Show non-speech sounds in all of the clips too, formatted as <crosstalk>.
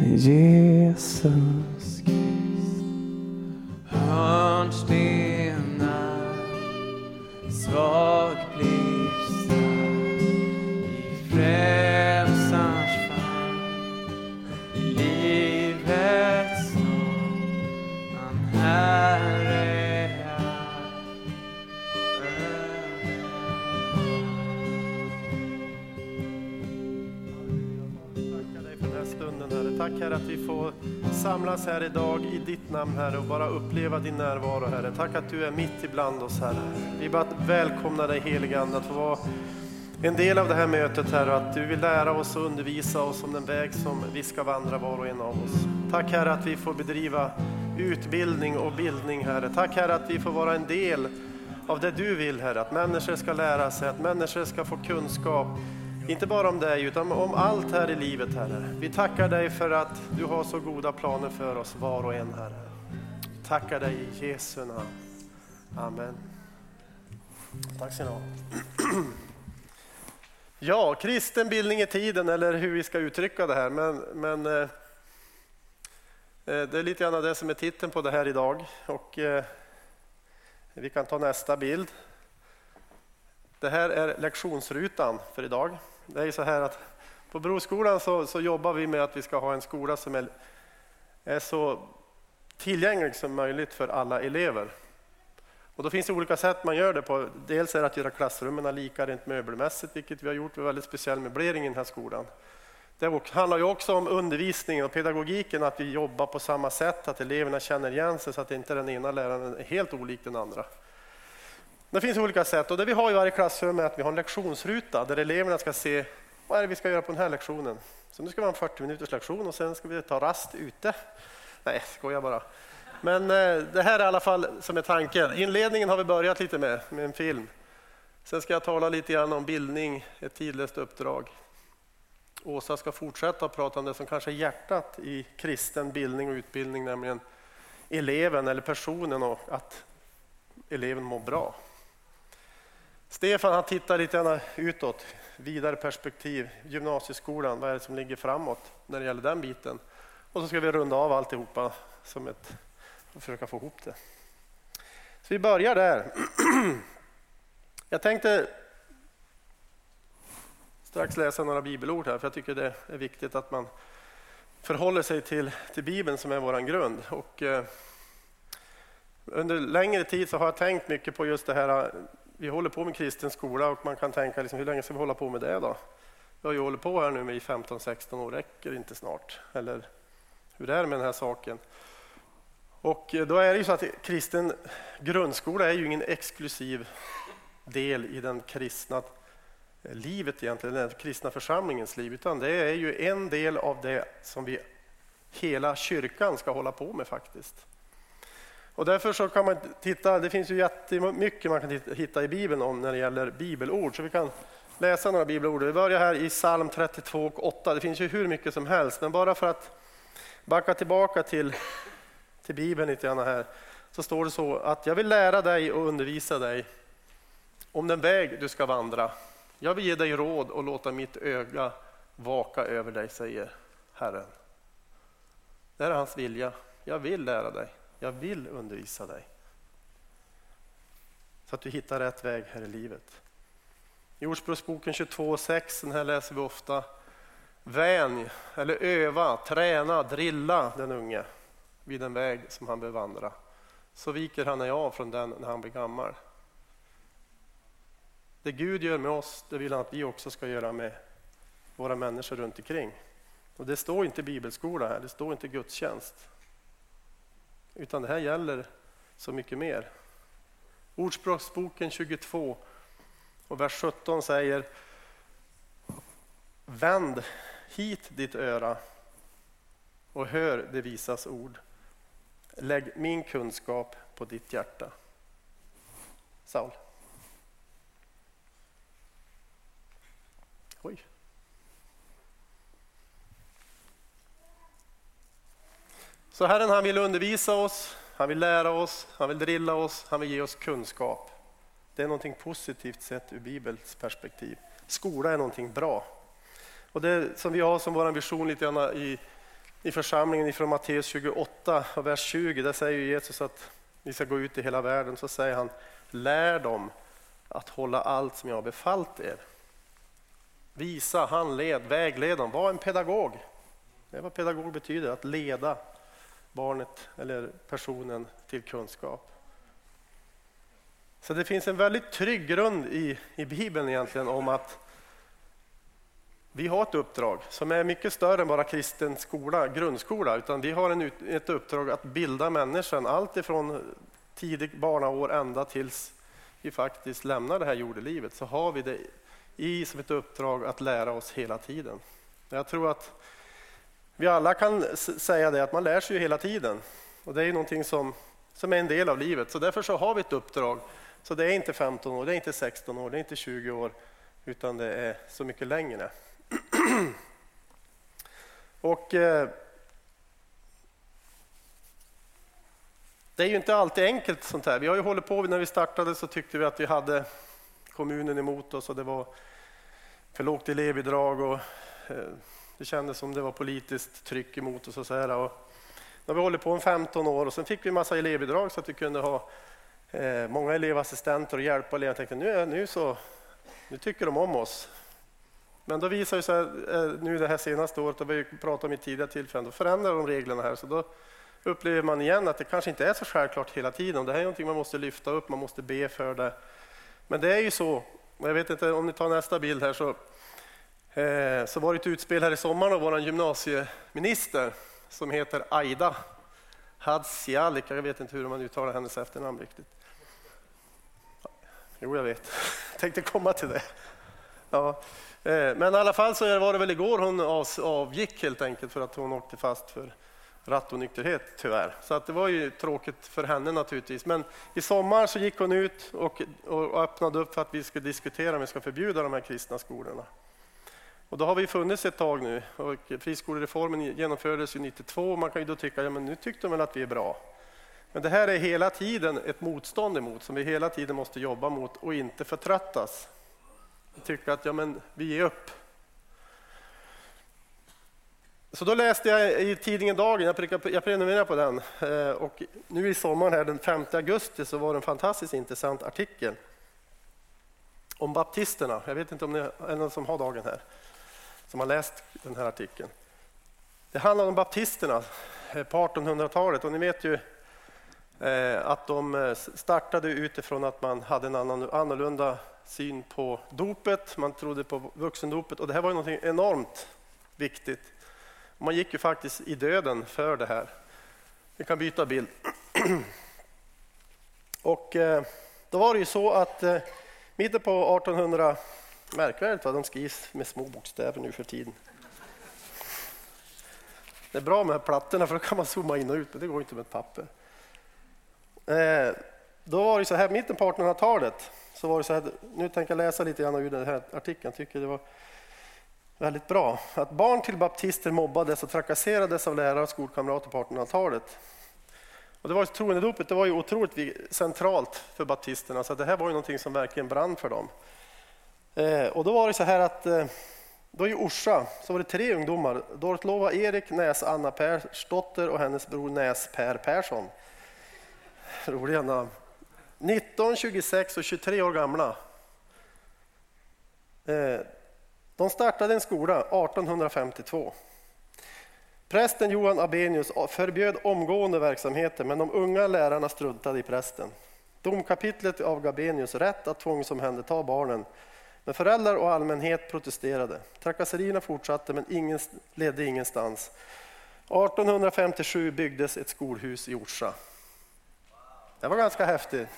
Jesus. Samlas här idag i ditt namn Herre och bara uppleva din närvaro Herre. Tack att du är mitt ibland oss Herre. Vi bara välkomnar dig helige Ande att få vara en del av det här mötet Herre. Att du vill lära oss och undervisa oss om den väg som vi ska vandra var och en av oss. Tack Herre att vi får bedriva utbildning och bildning Herre. Tack Herre att vi får vara en del av det du vill Herre. Att människor ska lära sig, att människor ska få kunskap inte bara om dig, utan om allt här i livet, Herre. Vi tackar dig för att du har så goda planer för oss, var och en, Herre. Tackar dig i Jesu namn. Amen. Tack ska ni ha. <clears throat> Ja, kristen bildning i tiden, eller hur vi ska uttrycka det här. Men, men eh, eh det är lite grann det som är titeln på det här idag. Och, eh, vi kan ta nästa bild. Det här är lektionsrutan för idag. Det är ju så här att på Broskolan så, så jobbar vi med att vi ska ha en skola som är, är så tillgänglig som möjligt för alla elever. Och då finns det olika sätt man gör det på. Dels är det att göra klassrummen lika rent möbelmässigt, vilket vi har gjort med väldigt speciell möblering i den här skolan. Det handlar ju också om undervisningen och pedagogiken, att vi jobbar på samma sätt, att eleverna känner igen sig så att inte den ena läraren är helt olik den andra. Det finns olika sätt och det vi har i varje klassrum är att vi har en lektionsruta där eleverna ska se vad är det vi ska göra på den här lektionen. Så nu ska vi ha en 40 minuters lektion och sen ska vi ta rast ute. Nej, skojar bara. Men eh, det här är i alla fall som är tanken. Inledningen har vi börjat lite med, med en film. Sen ska jag tala lite grann om bildning, ett tidlöst uppdrag. Åsa ska fortsätta prata om det som kanske är hjärtat i kristen bildning och utbildning, nämligen eleven eller personen och att eleven mår bra. Stefan han tittar lite grann utåt, vidare perspektiv, gymnasieskolan, vad är det som ligger framåt när det gäller den biten? Och så ska vi runda av alltihopa som ett, och försöka få ihop det. Så vi börjar där. <clears throat> Jag tänkte strax läsa några bibelord här, för jag tycker det är viktigt att man förhåller sig till, till Bibeln som är vår grund. Och, eh, under längre tid så har jag tänkt mycket på just det här vi håller på med kristen skola och man kan tänka liksom, hur länge ska vi hålla på med det då? Vi har ju hållit på här nu i 15-16 år, räcker inte snart? Eller hur är det med den här saken? Och eh, då är det ju så att kristen grundskola är ju ingen exklusiv del i den kristna livet egentligen, den kristna församlingens liv, utan det är ju en del av det som vi hela kyrkan ska hålla på med faktiskt. Och därför så kan man titta, det finns ju jättemycket man kan hitta i Bibeln om när det gäller bibelord, så vi kan läsa några bibelord. Vi börjar här i psalm 32 och 8, det finns ju hur mycket som helst, men bara för att backa tillbaka till, till Bibeln lite grann här, så står det så att jag vill lära dig och undervisa dig om den väg du ska vandra. Jag vill ge dig råd och låta mitt öga vaka över dig, säger Herren. Det här är hans vilja. Jag vill lära dig. Jag vill undervisa dig. Så att du hittar rätt väg här i livet. I Ordspråksboken 22.6, den här läser vi ofta. Vänj, eller öva, träna, drilla den unge vid den väg som han bör vandra. Så viker han av från den när han blir gammal. Det Gud gör med oss, det vill han att vi också ska göra med våra människor runt omkring. Och det står inte bibelskola här, det står inte gudstjänst. Utan det här gäller så mycket mer. Ordspråksboken 22 och vers 17 säger Vänd hit ditt öra och hör det visas ord. Lägg min kunskap på ditt hjärta. Saul. Så Herren han vill undervisa oss, han vill lära oss, han vill drilla oss, han vill ge oss kunskap. Det är någonting positivt sett ur Bibelns perspektiv. Skola är någonting bra. Och det som vi har som vår vision lite grann i i församlingen ifrån Matteus 28 och vers 20. Där säger Jesus att vi ska gå ut i hela världen. Så säger han, lär dem att hålla allt som jag har befallt er. Visa, handled, vägled dem. Var en pedagog. Det är vad pedagog betyder, att leda barnet eller personen till kunskap. Så det finns en väldigt trygg grund i, i Bibeln egentligen om att vi har ett uppdrag som är mycket större än bara kristen skola, grundskola, utan vi har en, ett uppdrag att bilda människan allt ifrån tidig barnaår ända tills vi faktiskt lämnar det här jordelivet så har vi det i som ett uppdrag att lära oss hela tiden. Jag tror att vi alla kan säga det att man lär sig ju hela tiden och det är ju någonting som, som är en del av livet. Så därför så har vi ett uppdrag. Så det är inte 15 år, det är inte 16 år, det är inte 20 år utan det är så mycket längre. <clears throat> och eh, Det är ju inte alltid enkelt sånt här. Vi har ju hållit på, när vi startade så tyckte vi att vi hade kommunen emot oss och det var för lågt elevbidrag och eh, det kändes som det var politiskt tryck emot oss och så här. Och när vi hållit på i 15 år och sen fick vi massa elevbidrag så att vi kunde ha eh, många elevassistenter och hjälpa elever. Jag tänkte nu, nu, så, nu tycker de om oss. Men då visar det sig eh, nu det här senaste året, och vi pratat om i tidigare tillfällen, då förändrar de reglerna här. Så då upplever man igen att det kanske inte är så självklart hela tiden. Det här är någonting man måste lyfta upp, man måste be för det. Men det är ju så, jag vet inte om ni tar nästa bild här, så, Eh, så var det ett utspel här i sommar av vår gymnasieminister som heter Aida Hadzialik. Jag vet inte hur man uttalar hennes efternamn riktigt. Jo, jag vet. Jag <laughs> tänkte komma till det. Ja. Eh, men i alla fall så var det väl igår hon avgick helt enkelt för att hon åkte fast för rattonykterhet tyvärr. Så att det var ju tråkigt för henne naturligtvis. Men i sommar så gick hon ut och, och öppnade upp för att vi skulle diskutera om vi ska förbjuda de här kristna skolorna. Och då har vi funnits ett tag nu och friskolereformen genomfördes ju 92 och man kan ju då tycka, ja men nu tyckte de väl att vi är bra. Men det här är hela tiden ett motstånd emot som vi hela tiden måste jobba mot och inte förtröttas. Tycka att ja men vi ger upp. Så då läste jag i tidningen Dagen, jag prenumererar på den, eh, och nu i sommar här den 5 augusti så var det en fantastiskt intressant artikel om baptisterna. Jag vet inte om det är någon som har Dagen här, som har läst den här artikeln. Det handlar om baptisterna eh, på 1800-talet och ni vet ju eh, att de eh, startade utifrån att man hade en annan, annorlunda syn på dopet, man trodde på vuxendopet och det här var ju något enormt viktigt man gick ju faktiskt i döden för det här. Vi kan byta bild. <clears throat> Och då var det ju så att mitten på 1800, märkvärdigt vad de skrivs med små bokstäver nu för tiden. Det är bra med plattorna för då kan man zooma in och ut, men det går inte med ett papper. Eh, då var det så här, mitten på 1800-talet, så var det så här, nu tänker jag läsa lite grann ur den här artikeln, jag tycker det var väldigt bra. Att barn till baptister mobbades och trakasserades av lärare och skolkamrater på 1800-talet. Och det var troendedopet det var ju otroligt centralt för baptisterna, så det här var ju någonting som verkligen brann för dem. Eh, och då var det så här att eh, då i Orsa så var det tre ungdomar, Dortlova Erik Näs Anna Persdotter och hennes bror Näs Per Persson. Roliga namn. 19, 26 och 23 år gamla. Eh, de startade en skola 1852. Prästen Johan Abenius förbjöd omgående verksamheten men de unga lärarna struntade i prästen. Domkapitlet avgav Abenius rätt att tvångsomhänderta barnen men föräldrar och allmänhet protesterade. Trakasserierna fortsatte men ingen, ledde ingenstans. 1857 byggdes ett skolhus i Orsa. Det var ganska häftigt.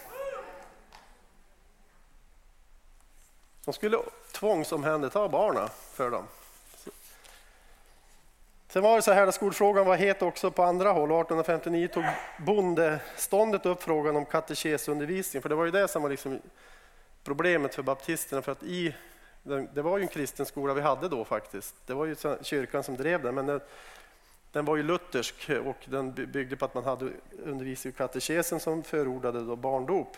De skulle tvångsomhänderta barnen för dem. Sen var det så här att skolfrågan var het också på andra håll. 1859 tog bondeståndet upp frågan om katekesundervisning, för det var ju det som var liksom problemet för baptisterna. För att i, det var ju en kristen skola vi hade då faktiskt. Det var ju kyrkan som drev den, men den, den var ju luthersk och den byggde på att man hade undervisning i katekesen som förordade då barndop.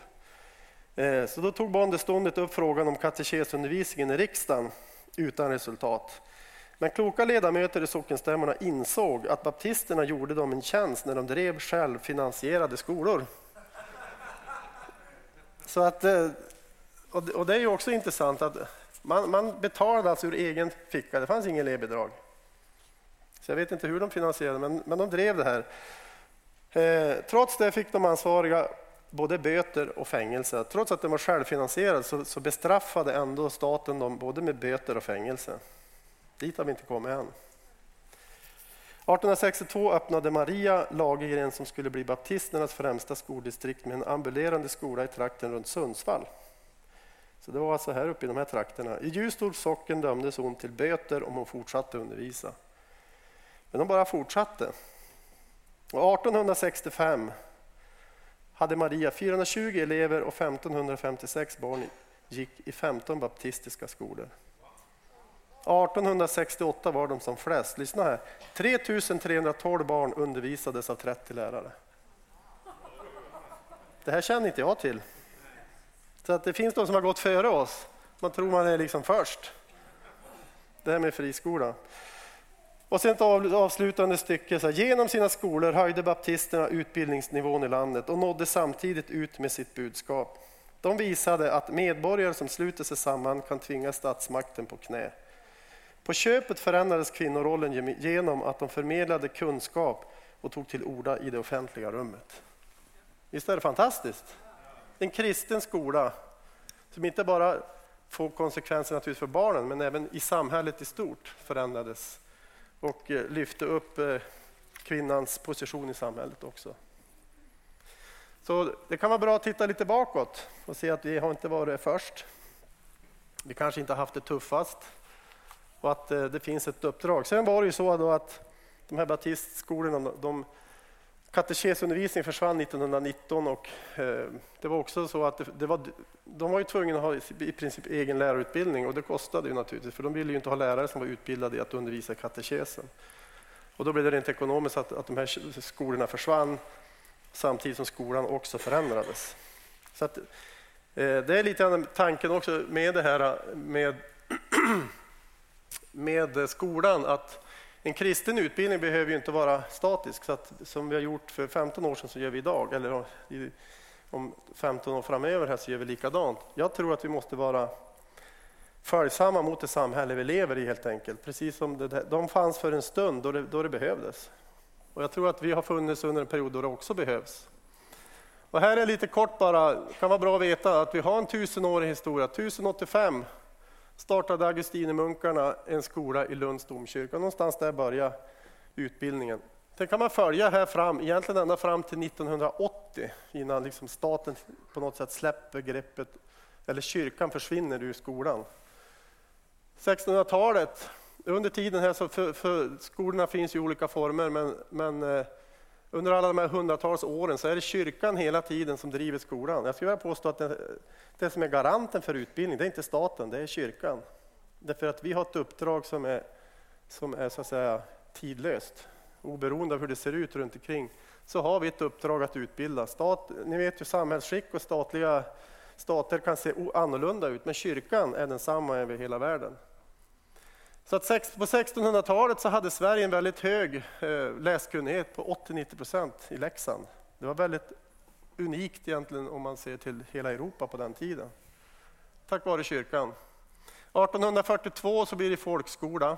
Eh, så då tog bondeståndet upp frågan om katekesundervisningen i riksdagen utan resultat. Men kloka ledamöter i sockenstämmorna insåg att baptisterna gjorde dem en tjänst när de drev självfinansierade skolor. Så att, eh, och det är ju också intressant att man, man betalade alltså ur egen ficka, det fanns ingen elevbidrag. Så jag vet inte hur de finansierade, men, men de drev det här. Eh, trots det fick de ansvariga både böter och fängelse. Trots att den var självfinansierad så, så bestraffade ändå staten dem både med böter och fängelse. Dit har vi inte kommit än. 1862 öppnade Maria Lagergren som skulle bli baptisternas främsta skoldistrikt med en ambulerande skola i trakten runt Sundsvall. Så det var alltså här uppe i de här trakterna. I Ljusdals socken dömdes hon till böter om hon fortsatte undervisa. Men hon bara fortsatte. Och 1865 hade Maria 420 elever och 1556 barn gick i 15 baptistiska skolor. 1868 var de som flest. Lyssna här. 3312 barn undervisades av 30 lärare. Det här känner inte jag till. Så att det finns de som har gått före oss. Man tror man är liksom först. Det här med friskola. Och sen ett avslutande stycke. Så här, Genom sina skolor höjde baptisterna utbildningsnivån i landet och nådde samtidigt ut med sitt budskap. De visade att medborgare som sluter sig samman kan tvinga statsmakten på knä. På köpet förändrades kvinnorollen genom att de förmedlade kunskap och tog till orda i det offentliga rummet. Visst är det fantastiskt? En kristen skola som inte bara får konsekvenser naturligtvis för barnen men även i samhället i stort förändrades och eh, lyfte upp eh, kvinnans position i samhället också. Så det kan vara bra att titta lite bakåt och se att vi har inte varit först. Vi kanske inte har haft det tuffast och att eh, det finns ett uppdrag. Sen var det ju så att de här baptistskolorna, de, katekesundervisningen försvann 1919 och eh, det var också så att det, det, var, de var ju tvungna att ha i princip egen lärarutbildning och det kostade ju naturligtvis för de ville ju inte ha lärare som var utbildade i att undervisa katekesen. Och då blev det rent ekonomiskt att, att de här skolorna försvann samtidigt som skolan också förändrades. Så att, eh, det är lite grann tanken också med det här eh, med <clears throat> med skolan att en kristen utbildning behöver ju inte vara statisk, så att, som vi har gjort för 15 år sedan så gör vi idag, eller om 15 år framöver här så gör vi likadant. Jag tror att vi måste vara följsamma mot det samhälle vi lever i helt enkelt, precis som det, de fanns för en stund då det, då det behövdes. Och jag tror att vi har funnits under en period då det också behövs. Och här är lite kort bara, kan vara bra att veta att vi har en tusenårig historia. 1085 startade augustinermunkarna en skola i Lunds domkyrka. Någonstans där började utbildningen. Sen kan man följa här fram, egentligen ända fram till 1980 innan liksom staten på något sätt släpper greppet, eller kyrkan försvinner ur skolan. 1600-talet, under tiden här så för, för skolorna finns i olika former men, men eh, under alla de här hundratals åren så är det kyrkan hela tiden som driver skolan. Jag skulle vilja påstå att det, det som är garanten för utbildning, det är inte staten, det är kyrkan. Därför att vi har ett uppdrag som är, som är så att säga tidlöst. Oberoende av hur det ser ut runt omkring så har vi ett uppdrag att utbilda. Stat, ni vet ju samhällsskick och statliga stater kan se annorlunda ut, men kyrkan är densamma över hela världen. Så att på 1600-talet så hade Sverige en väldigt hög eh, läskunnighet på 80-90% i Leksand. Det var väldigt unikt egentligen om man ser till hela Europa på den tiden. Tack vare kyrkan. 1842 så blir det folkskola,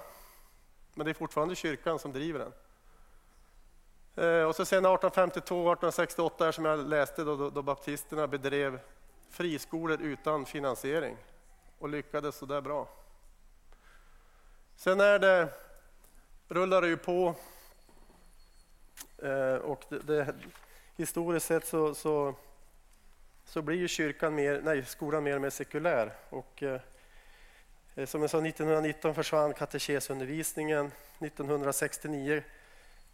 men det är fortfarande kyrkan som driver den. Eh, och så sen 1852 1868 som jag läste då, då, då baptisterna bedrev friskolor utan finansiering och lyckades så där bra. Sen är det, rullar det ju på eh, och det, det, historiskt sett så, så, så blir ju kyrkan mer, nej, skolan mer och mer sekulär. Och, eh, eh som jag sa, 1919 försvann katekesundervisningen. 1969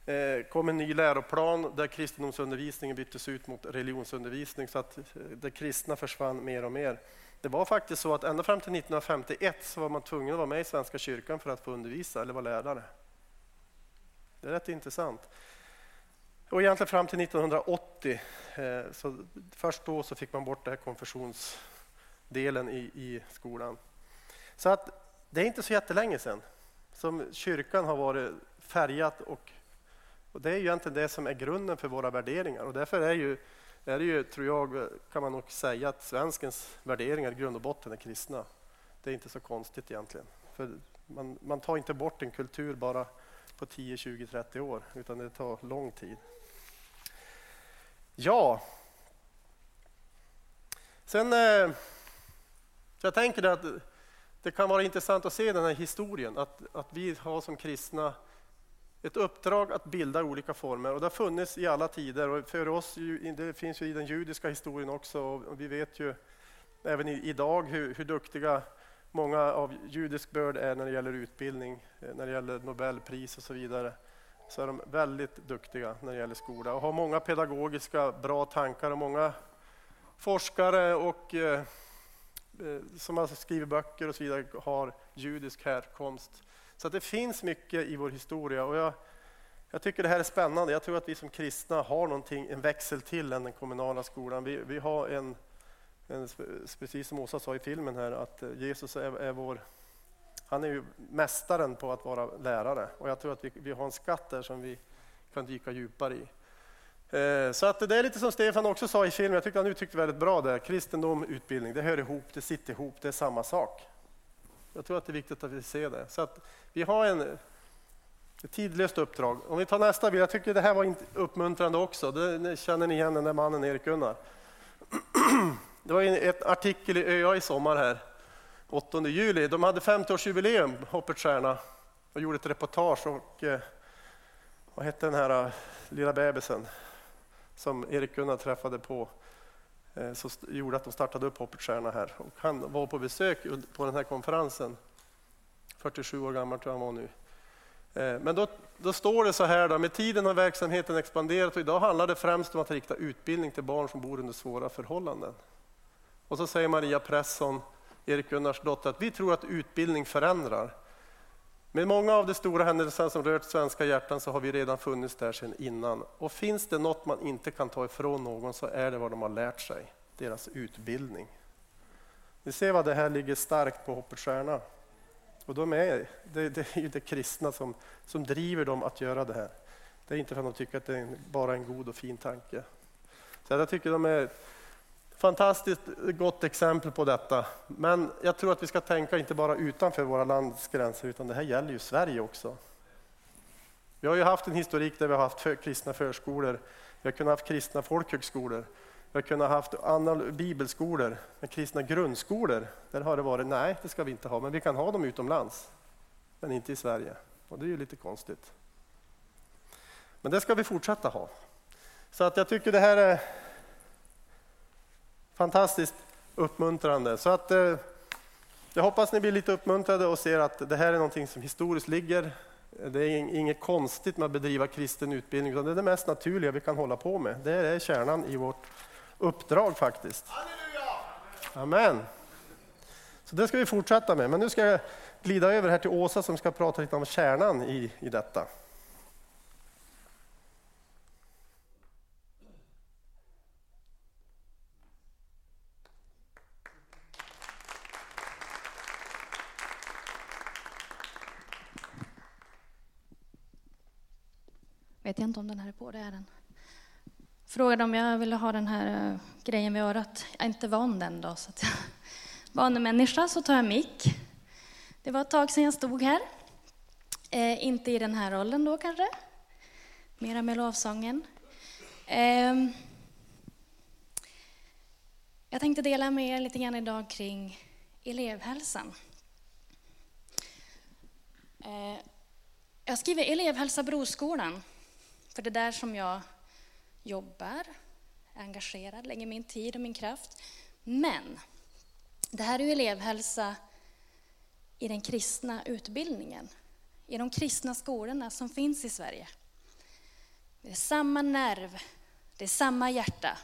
eh, kom en ny läroplan där kristendomsundervisningen byttes ut mot religionsundervisning så att eh, det kristna försvann mer och mer. Det var faktiskt så att ända fram till 1951 så var man tvungen att vara med i Svenska kyrkan för att få undervisa eller vara lärare. Det är rätt intressant. Och egentligen fram till 1980, eh, så först då så fick man bort den här konfessionsdelen i, i skolan. Så att det är inte så jättelänge sedan. som kyrkan har varit färgat och, och det är ju egentligen det som är grunden för våra värderingar och därför är, ju, är det ju, tror jag, kan man nog säga att svenskens värderingar i grund och botten är kristna. Det är inte så konstigt egentligen. För man, man tar inte bort en kultur bara på 10, 20, 30 år, utan det tar lång tid. Ja. Sen, eh, jag tänker att det kan vara intressant att se den här historien, att, att vi har som kristna ett uppdrag att bilda olika former och det har funnits i alla tider och för oss, det finns ju i den judiska historien också och vi vet ju även idag hur, hur duktiga många av judisk börd är när det gäller utbildning, eh, när det gäller Nobelpris och så vidare. Så är de väldigt duktiga när det gäller skola och har många pedagogiska bra tankar och många forskare och eh, eh som har skrivit böcker och så vidare har judisk härkomst. Så det finns mycket i vår historia och jag, jag, tycker det här är spännande. Jag tror att vi som kristna har någonting, en växel till än den kommunala skolan. Vi, vi har en precis som Åsa sa i filmen här, att Jesus är, är, vår... Han är ju mästaren på att vara lärare och jag tror att vi, vi har en skatt där som vi kan dyka djupare i. Eh, så att det är lite som Stefan också sa i filmen, jag tyckte han uttryckte väldigt bra där. Kristendom, utbildning, det hör ihop, det sitter ihop, det är samma sak. Jag tror att det är viktigt att vi ser det. Så att vi har en, ett tidlöst uppdrag. Om vi tar nästa bild, jag tycker det här var uppmuntrande också. Det, känner ni igen den där mannen Erik-Gunnar? <clears throat> Det var en artikel i ÖA i sommar här, 8 juli. De hade 50-årsjubileum, Hoppets Stjärna, och gjorde ett reportage. Och, eh, vad hette den här ah, lilla bebisen som Erik Gunnar träffade på? Eh, som gjorde att de startade upp Hoppets Stjärna här. Och han var på besök på den här konferensen. 47 år gammal tror jag han var nu. Eh, men då, då, står det så här, då, med tiden har verksamheten expanderat och idag handlar det främst om att rikta utbildning till barn som bor under svåra förhållanden. Och så säger Maria Presson, Erik Gunnars dotter, att vi tror att utbildning förändrar. Med många av de stora händelserna som rört svenska hjärtan så har vi redan funnits där sedan innan. Och finns det något man inte kan ta ifrån någon så är det vad de har lärt sig, deras utbildning. Ni ser vad det här ligger starkt på Hoppets Stjärna. Och de är, det, det är ju det kristna som, som driver dem att göra det här. Det är inte för att de tycker att det är bara en god och fin tanke. Så jag tycker de är fantastiskt gott exempel på detta. Men jag tror att vi ska tänka inte bara utanför våra lands gränser, utan det här gäller ju Sverige också. Vi har ju haft en historik där vi har haft för, kristna förskolor, vi har kunnat ha kristna folkhögskolor, vi har kunnat ha haft andra bibelskolor, men kristna grundskolor, där har det varit nej, det ska vi inte ha, men vi kan ha dem utomlands, men inte i Sverige. Och det är ju lite konstigt. Men det ska vi fortsätta ha. Så att jag tycker det här är fantastiskt uppmuntrande. Så att, eh, jag hoppas ni blir lite uppmuntrade och ser att det här är någonting som historiskt ligger. Det är inget konstigt med att bedriva kristen utbildning, utan det är det mest naturliga vi kan hålla på med. Det är kärnan i vårt uppdrag faktiskt. Amen. Så det ska vi fortsätta med. Men nu ska jag glida över här till Åsa som ska prata lite om kärnan i, i detta. vet jag inte om den här är på, det är den. Frågade om jag ville ha den här uh, grejen vid örat. Jag är inte van den då, så att jag <laughs> vanemänniska så tar jag mick. Det var ett tag sedan jag stod här. Eh, inte i den här rollen då kanske, mera med lovsången. Eh, jag tänkte dela med er lite grann idag kring elevhälsan. Eh, jag skriver elevhälsa Broskolan för det är där som jag jobbar, är engagerad, lägger min tid och min kraft. Men det här är ju elevhälsa i den kristna utbildningen, i de kristna skolorna som finns i Sverige. Det är samma nerv, det är samma hjärta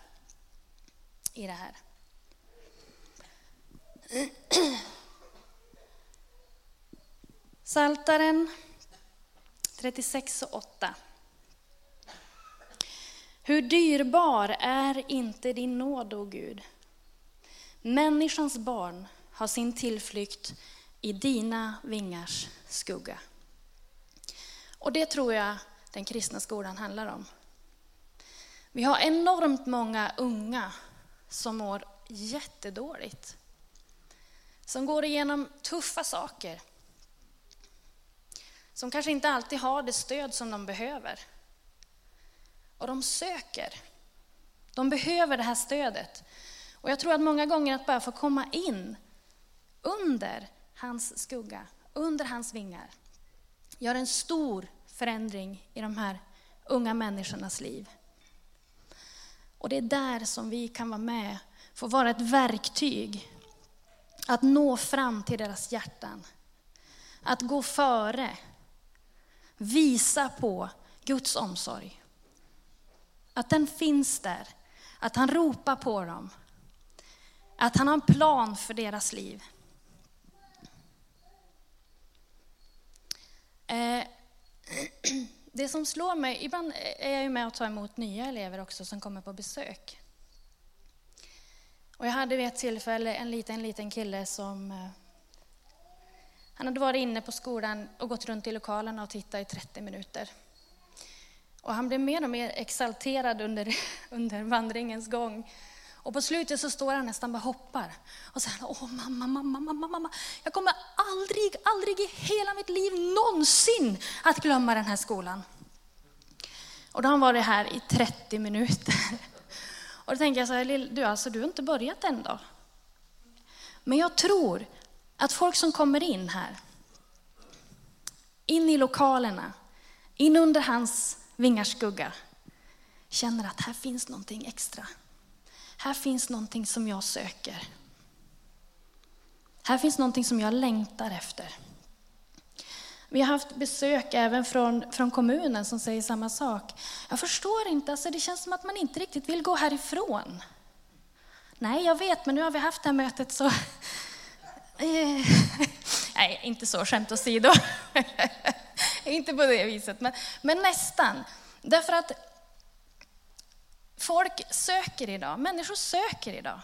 i det här. Saltaren 36 och 8. Hur dyrbar är inte din nåd, o Gud? Människans barn har sin tillflykt i dina vingars skugga. Och det tror jag den kristna skolan handlar om. Vi har enormt många unga som mår jättedåligt. Som går igenom tuffa saker. Som kanske inte alltid har det stöd som de behöver. Och de söker. De behöver det här stödet. Och jag tror att många gånger att bara få komma in under hans skugga, under hans vingar, gör en stor förändring i de här unga människornas liv. Och det är där som vi kan vara med, få vara ett verktyg. Att nå fram till deras hjärtan. Att gå före. Visa på Guds omsorg. Att den finns där. Att han ropar på dem. Att han har en plan för deras liv. Eh, <clears throat> det som slår mig, ibland är jag ju med och tar emot nya elever också som kommer på besök. Och jag hade vid ett tillfälle en liten, liten kille som eh, han hade varit inne på skolan och gått runt i lokalerna och tittat i 30 minuter. Och han blev mer och mer exalterad under, <laughs> under vandringens gång. Och på slutet så står han nästan bara hoppar. Och säger, åh mamma, mamma, mamma, mamma. Jag kommer aldrig, aldrig i hela mitt liv någonsin att glömma den här skolan. Och då har han varit här i 30 minuter. <laughs> Och då tänker jag så här, du, alltså, du har inte börjat än då. Men jag tror att folk som kommer in här, in i lokalerna, in under hans vingars skugga, känner att här finns någonting extra. Här finns någonting som jag söker. Här finns någonting som jag längtar efter. Vi har haft besök även från, från kommunen som säger samma sak. Jag förstår inte, alltså det känns som att man inte riktigt vill gå härifrån. Nej, jag vet, men nu har vi haft det här mötet så... <laughs> Eh, nej, inte så, skämt åsido. <laughs> <laughs> inte på det viset, men, men nästan. Därför att folk söker idag, människor söker idag.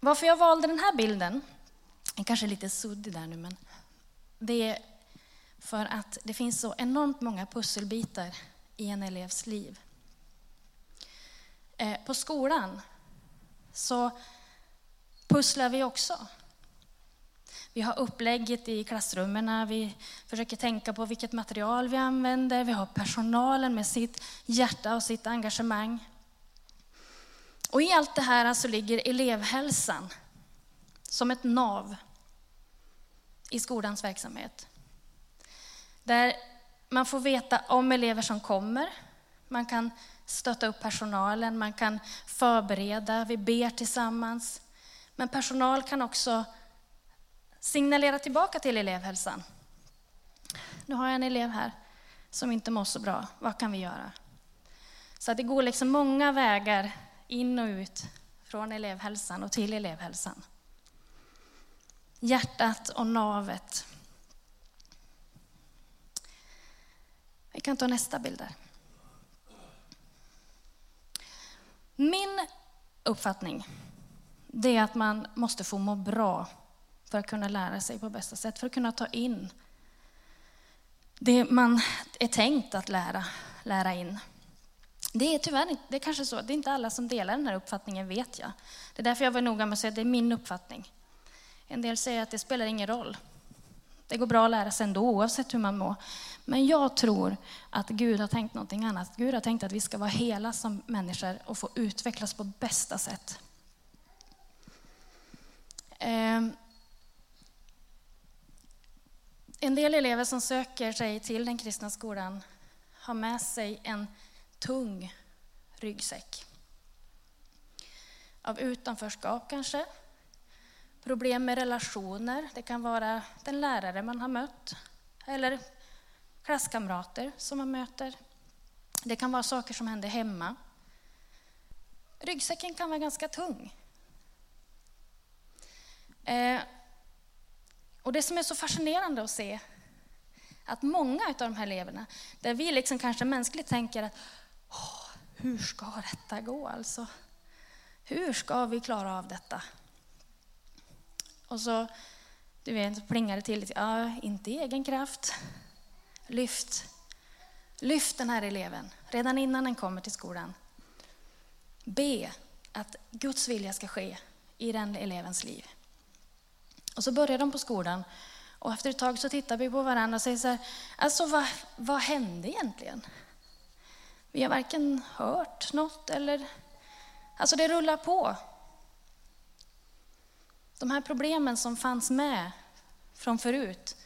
Varför jag valde den här bilden, den kanske är lite suddig där nu, men det är för att det finns så enormt många pusselbitar i en elevs liv. Eh, på skolan så pusslar vi också. Vi har upplägget i klassrummen, vi försöker tänka på vilket material vi använder, vi har personalen med sitt hjärta och sitt engagemang. Och i allt det här så ligger elevhälsan som ett nav i skolans verksamhet. Där man får veta om elever som kommer, man kan stötta upp personalen, man kan förbereda, vi ber tillsammans. Men personal kan också signalera tillbaka till elevhälsan. Nu har jag en elev här som inte mår så bra, vad kan vi göra? Så det går liksom många vägar in och ut från elevhälsan och till elevhälsan. Hjärtat och navet. Vi kan ta nästa bild där. Min uppfattning det är att man måste få må bra för att kunna lära sig på bästa sätt, för att kunna ta in det man är tänkt att lära, lära in. Det är tyvärr inte, det är kanske så, det är inte alla som delar den här uppfattningen vet jag. Det är därför jag var noga med att säga att det är min uppfattning. En del säger att det spelar ingen roll. Det går bra att lära sig ändå oavsett hur man mår. Men jag tror att Gud har tänkt någonting annat. Gud har tänkt att vi ska vara hela som människor och få utvecklas på bästa sätt. Ehm, en del elever som söker sig till den kristna skolan har med sig en tung ryggsäck. Av utanförskap kanske, problem med relationer. Det kan vara den lärare man har mött eller klasskamrater som man möter. Det kan vara saker som händer hemma. Ryggsäcken kan vara ganska tung. Eh, och det som är så fascinerande att se, att många av de här eleverna, där vi liksom kanske mänskligt tänker att åh, hur ska detta gå alltså? Hur ska vi klara av detta? Och så, du vet, plingar det till lite. Ja, inte i egen kraft. Lyft. Lyft den här eleven redan innan den kommer till skolan. Be att Guds vilja ska ske i den elevens liv. Och så börjar de på skolan och efter ett tag så tittar vi på varandra och säger så här, alltså vad, vad hände egentligen? Vi har varken hört något eller, alltså det rullar på. De här problemen som fanns med från förut,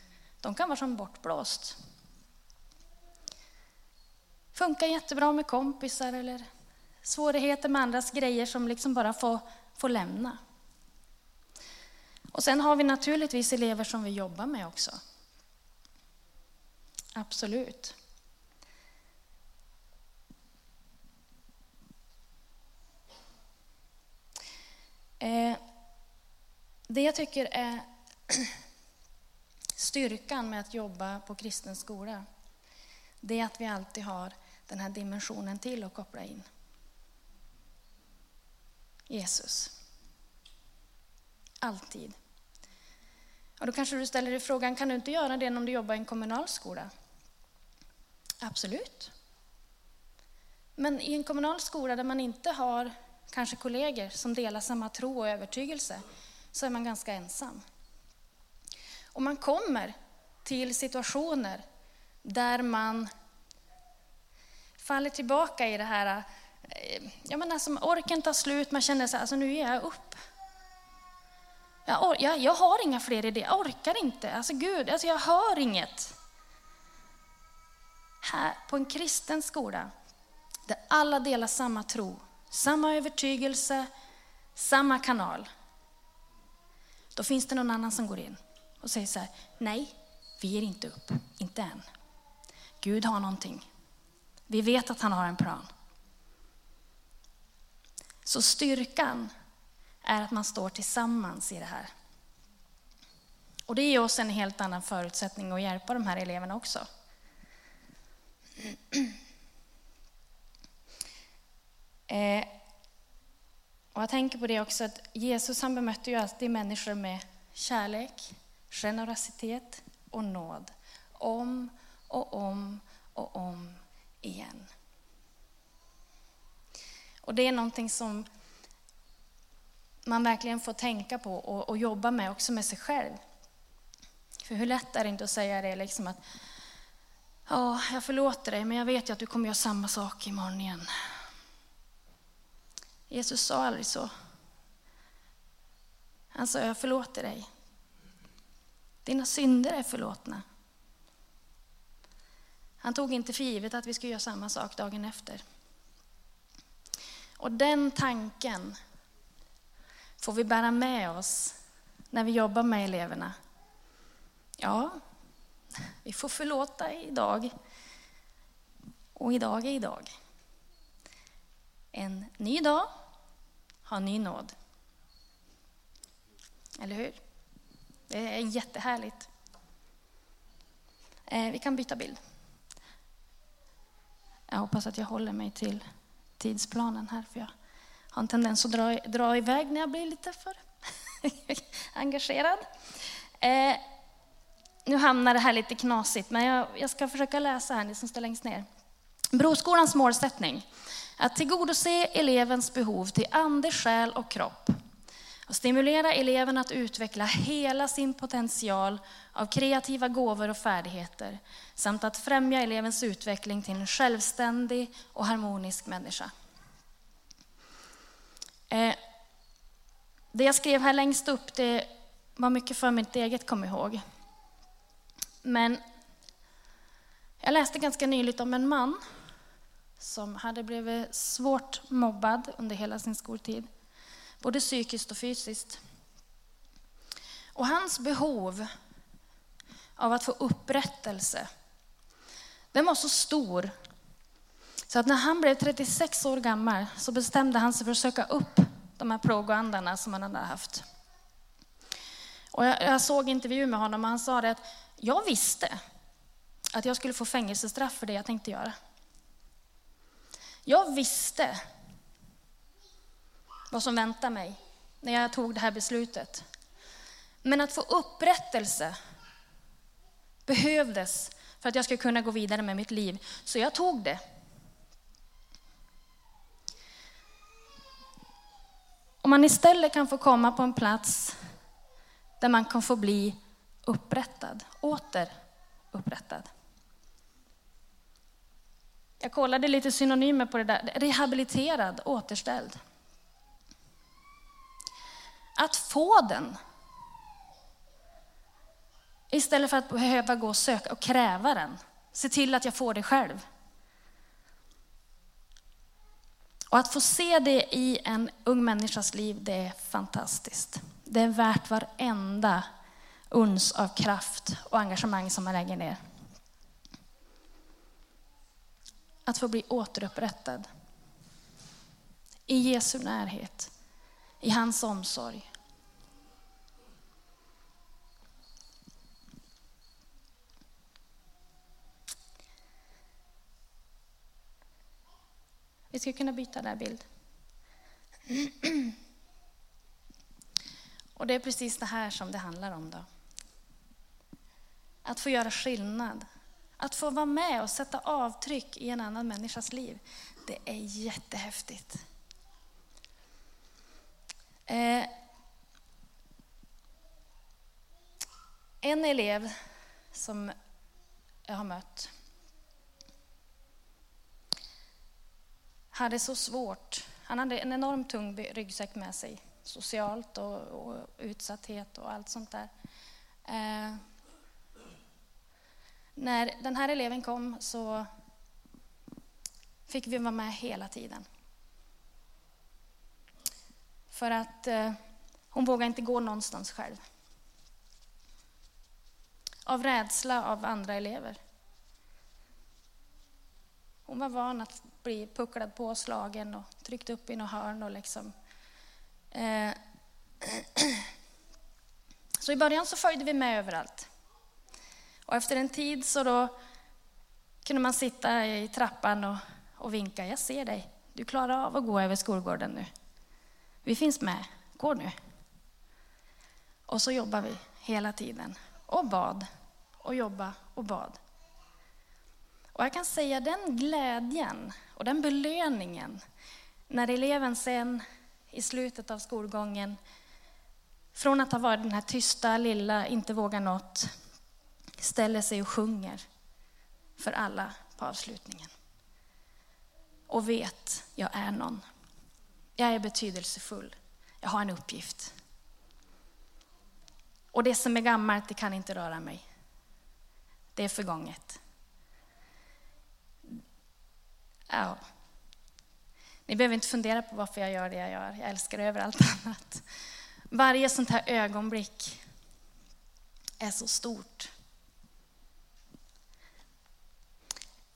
de kan vara som bortblåst. Funkar jättebra med kompisar eller svårigheter med andras grejer som liksom bara får, får lämna. Och sen har vi naturligtvis elever som vi jobbar med också. Absolut. Eh, det jag tycker är <clears throat> styrkan med att jobba på kristen skola, det är att vi alltid har den här dimensionen till att koppla in. Jesus. Alltid. Ja, då kanske du ställer dig frågan, kan du inte göra det om du jobbar i en kommunal skola? Absolut. Men i en kommunal skola där man inte har kanske kollegor som delar samma tro och övertygelse, så är man ganska ensam. Och man kommer till situationer där man faller tillbaka i det här, eh, jag menar, alltså, som orken tar slut, man känner så här, alltså nu ger jag upp. Jag, jag, jag har inga fler idéer, jag orkar inte. Alltså Gud, alltså jag hör inget. Här på en kristen skola, där alla delar samma tro, samma övertygelse, samma kanal. Då finns det någon annan som går in och säger så här, nej, vi ger inte upp, inte än. Gud har någonting. Vi vet att han har en plan. Så styrkan är att man står tillsammans i det här. Och det ger oss en helt annan förutsättning att hjälpa de här eleverna också. <clears throat> Eh, och jag tänker på det också att Jesus han bemötte ju alltid människor med kärlek, generositet och nåd. Om och om och om igen. Och det är någonting som man verkligen får tänka på och, och jobba med också med sig själv. För hur lätt är det inte att säga det liksom att ja, jag förlåter dig, men jag vet ju att du kommer göra samma sak imorgon igen. Jesus sa aldrig så. Han sa, jag förlåter dig. Dina synder är förlåtna. Han tog inte för givet att vi skulle göra samma sak dagen efter. Och den tanken får vi bära med oss när vi jobbar med eleverna. Ja, vi får förlåta idag. Och idag är idag. En ny dag har ny nåd. Eller hur? Det är jättehärligt. Eh, vi kan byta bild. Jag hoppas att jag håller mig till tidsplanen här, för jag har en tendens att dra, dra iväg när jag blir lite för <laughs> engagerad. Eh, nu hamnar det här lite knasigt, men jag, jag ska försöka läsa här, ni som står längst ner. Broskolans målsättning, att tillgodose elevens behov till ande, själ och kropp. Och stimulera eleven att utveckla hela sin potential av kreativa gåvor och färdigheter, samt att främja elevens utveckling till en självständig och harmonisk människa. Eh, det jag skrev här längst upp, det var mycket för mitt eget kom ihåg. Men jag läste ganska nyligt om en man som hade blivit svårt mobbad under hela sin skoltid, både psykiskt och fysiskt. Och hans behov av att få upprättelse, den var så stor så att när han blev 36 år gammal så bestämde han sig för att söka upp de här plågoandarna som han hade haft. Och jag, jag såg intervju med honom och han sa det att jag visste att jag skulle få fängelsestraff för det jag tänkte göra. Jag visste vad som väntade mig när jag tog det här beslutet. Men att få upprättelse behövdes för att jag skulle kunna gå vidare med mitt liv. Så jag tog det. Om man istället kan få komma på en plats där man kan få bli upprättad, åter upprättad. Jag kollade lite synonymer på det där. Rehabiliterad, återställd. Att få den. Istället för att behöva gå och söka och kräva den. Se till att jag får det själv. Och att få se det i en ung människas liv, det är fantastiskt. Det är värt varenda uns av kraft och engagemang som man lägger ner. Att få bli återupprättad. I Jesu närhet. I hans omsorg. Vi ska kunna byta där bild. <clears throat> Och det är precis det här som det handlar om då. Att få göra skillnad. Att få vara med och sätta avtryck i en annan människas liv. Det är jättehäftigt. Eh, en elev som jag har mött hade så svårt. Han hade en enormt tung ryggsäck med sig, socialt och, och utsatthet och allt sånt där. Eh, när den här eleven kom så fick vi vara med hela tiden. För att eh, hon vågade inte gå någonstans själv. Av rädsla av andra elever. Hon var van att bli pucklad på, slagen och tryckt upp i något hörn. Och liksom. Eh. <clears throat> Så i början så följde vi med överallt. Och efter en tid så då kunde man sitta i trappan och, och vinka. Jag ser dig. Du klarar av att gå över skolgården nu. Vi finns med. Gå nu. Och så jobbar vi hela tiden. Och bad. Och jobba och bad. Och jag kan säga den glädjen och den belöningen när eleven sen i slutet av skolgången, från att ha varit den här tysta, lilla, inte våga något, ställer sig och sjunger för alla på avslutningen. Och vet, jag är någon. Jag är betydelsefull. Jag har en uppgift. Och det som är gammalt, det kan inte röra mig. Det är förgånget. Ja. Ni behöver inte fundera på varför jag gör det jag gör. Jag älskar det över allt <laughs> annat. Varje sånt här ögonblick är så stort.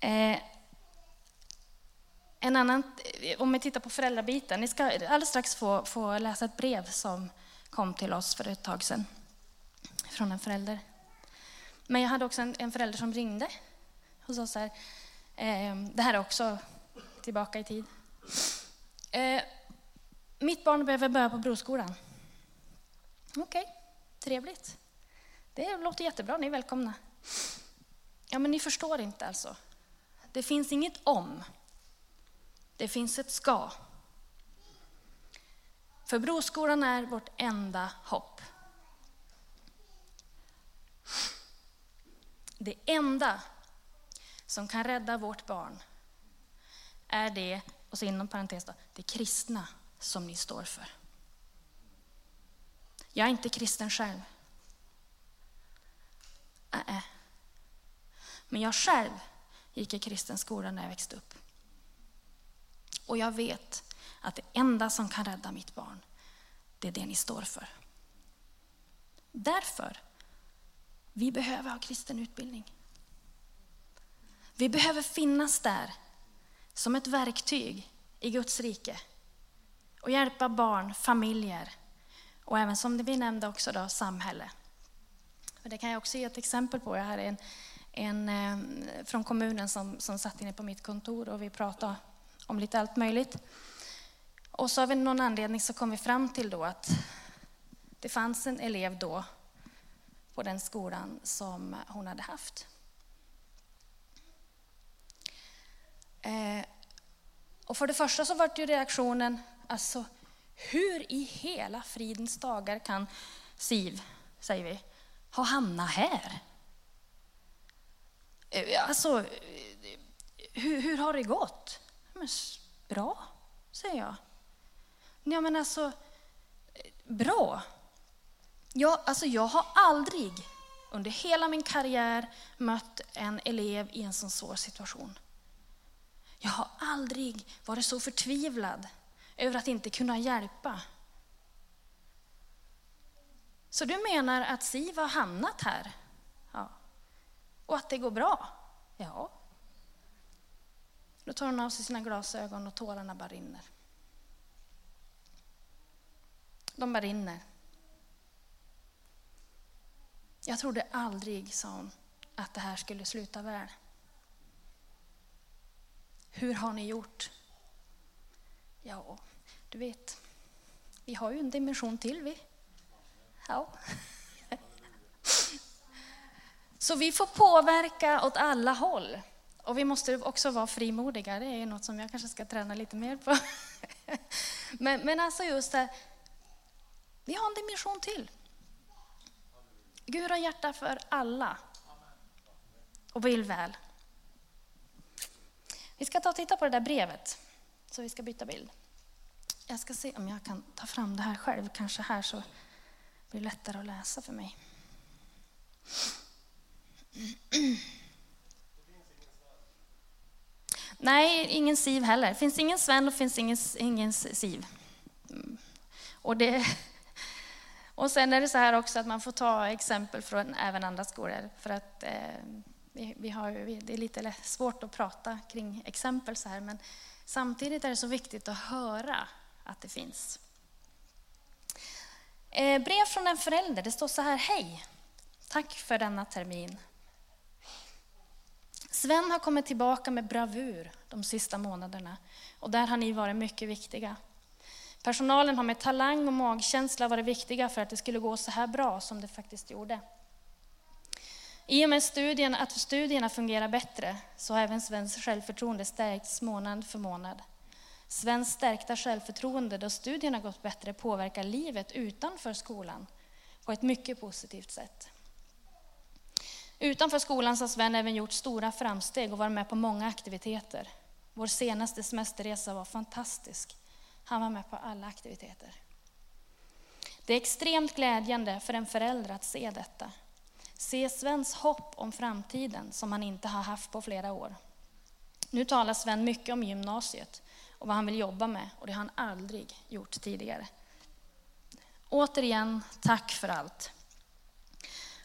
Eh, en annan, eh, om vi tittar på föräldrabiten, ni ska alldeles strax få, få läsa ett brev som kom till oss för ett tag sedan från en förälder. Men jag hade också en, en förälder som ringde och sa så här, Ehm, det här är också tillbaka i tid. Eh, mitt barn behöver börja på broskolan. Okej, okay, trevligt. Det låter jättebra, ni är välkomna. Ja, men ni förstår inte alltså. Det finns inget om. Det finns ett ska. För broskolan är vårt enda hopp. Det enda som kan rädda vårt barn är det, och så inom parentes då, det kristna som ni står för. Jag är inte kristen själv. Äh, Men jag själv gick i kristen skola när jag växte upp. Och jag vet att det enda som kan rädda mitt barn, det är det ni står för. Därför, vi behöver ha kristen utbildning. Vi behöver finnas där som ett verktyg i Guds rike och hjälpa barn, familjer och även som vi nämnde också då, samhälle. Det kan jag också ge ett exempel på. Jag hade en, en ehm, från kommunen som, som satt inne på mitt kontor och vi pratade om lite allt möjligt. Och så av någon anledning så kom vi fram till då att det fanns en elev då på den skolan som hon hade haft. Eh, och för det första så var ju reaktionen, alltså hur i hela fridens dagar kan Siv, säger vi, ha hamnat här? Eh, alltså, eh, hur, hur har det gått? Men, bra, säger jag. Ja, men alltså, bra. Jag, alltså, jag har aldrig under hela min karriär mött en elev i en sån svår situation. Jag har aldrig varit så förtvivlad över att inte kunna hjälpa. Så du menar att Siv har hamnat här? Ja. Och att det går bra? Ja. Då tar hon av sig sina glasögon och tårarna bara rinner. De bara rinner. Jag trodde aldrig, sa hon, att det här skulle sluta väl. Hur har ni gjort? Ja, du vet, vi har ju en dimension till vi. Ja. <laughs> Så vi får påverka åt alla håll. Och vi måste också vara frimodiga, det är något som jag kanske ska träna lite mer på. <laughs> Men, men alltså just det, vi har en dimension till. Gud har hjärta för alla och vill väl. Vi ska ta och titta på det där brevet, så vi ska byta bild. Jag ska se om jag kan ta fram det här själv, kanske här så blir det lättare att läsa för mig. Nej, ingen Siv heller. Finns ingen Sven och finns ingen, ingen Siv. Mm. Och, det, och sen är det så här också att man får ta exempel från även andra skolor. För att eh, vi, vi har, det är lite svårt att prata kring exempel så här, men samtidigt är det så viktigt att höra att det finns. Eh, brev från en förälder, det står så här, hej, tack för denna termin. Sven har kommit tillbaka med bravur de sista månaderna och där har ni varit mycket viktiga. Personalen har med talang och magkänsla varit viktiga för att det skulle gå så här bra som det faktiskt gjorde. I och med studien, att studierna fungerar bättre så har även Svens självförtroende stärkts månad för månad. Svens stärkta självförtroende då studierna gått bättre påverkar livet utanför skolan på ett mycket positivt sätt. Utanför skolan har Sven även gjort stora framsteg och varit med på många aktiviteter. Vår senaste semesterresa var fantastisk. Han var med på alla aktiviteter. Det är extremt glädjande för en förälder att se detta. Se Svens hopp om framtiden som han inte har haft på flera år. Nu talar Sven mycket om gymnasiet och vad han vill jobba med och det har han aldrig gjort tidigare. Återigen, tack för allt.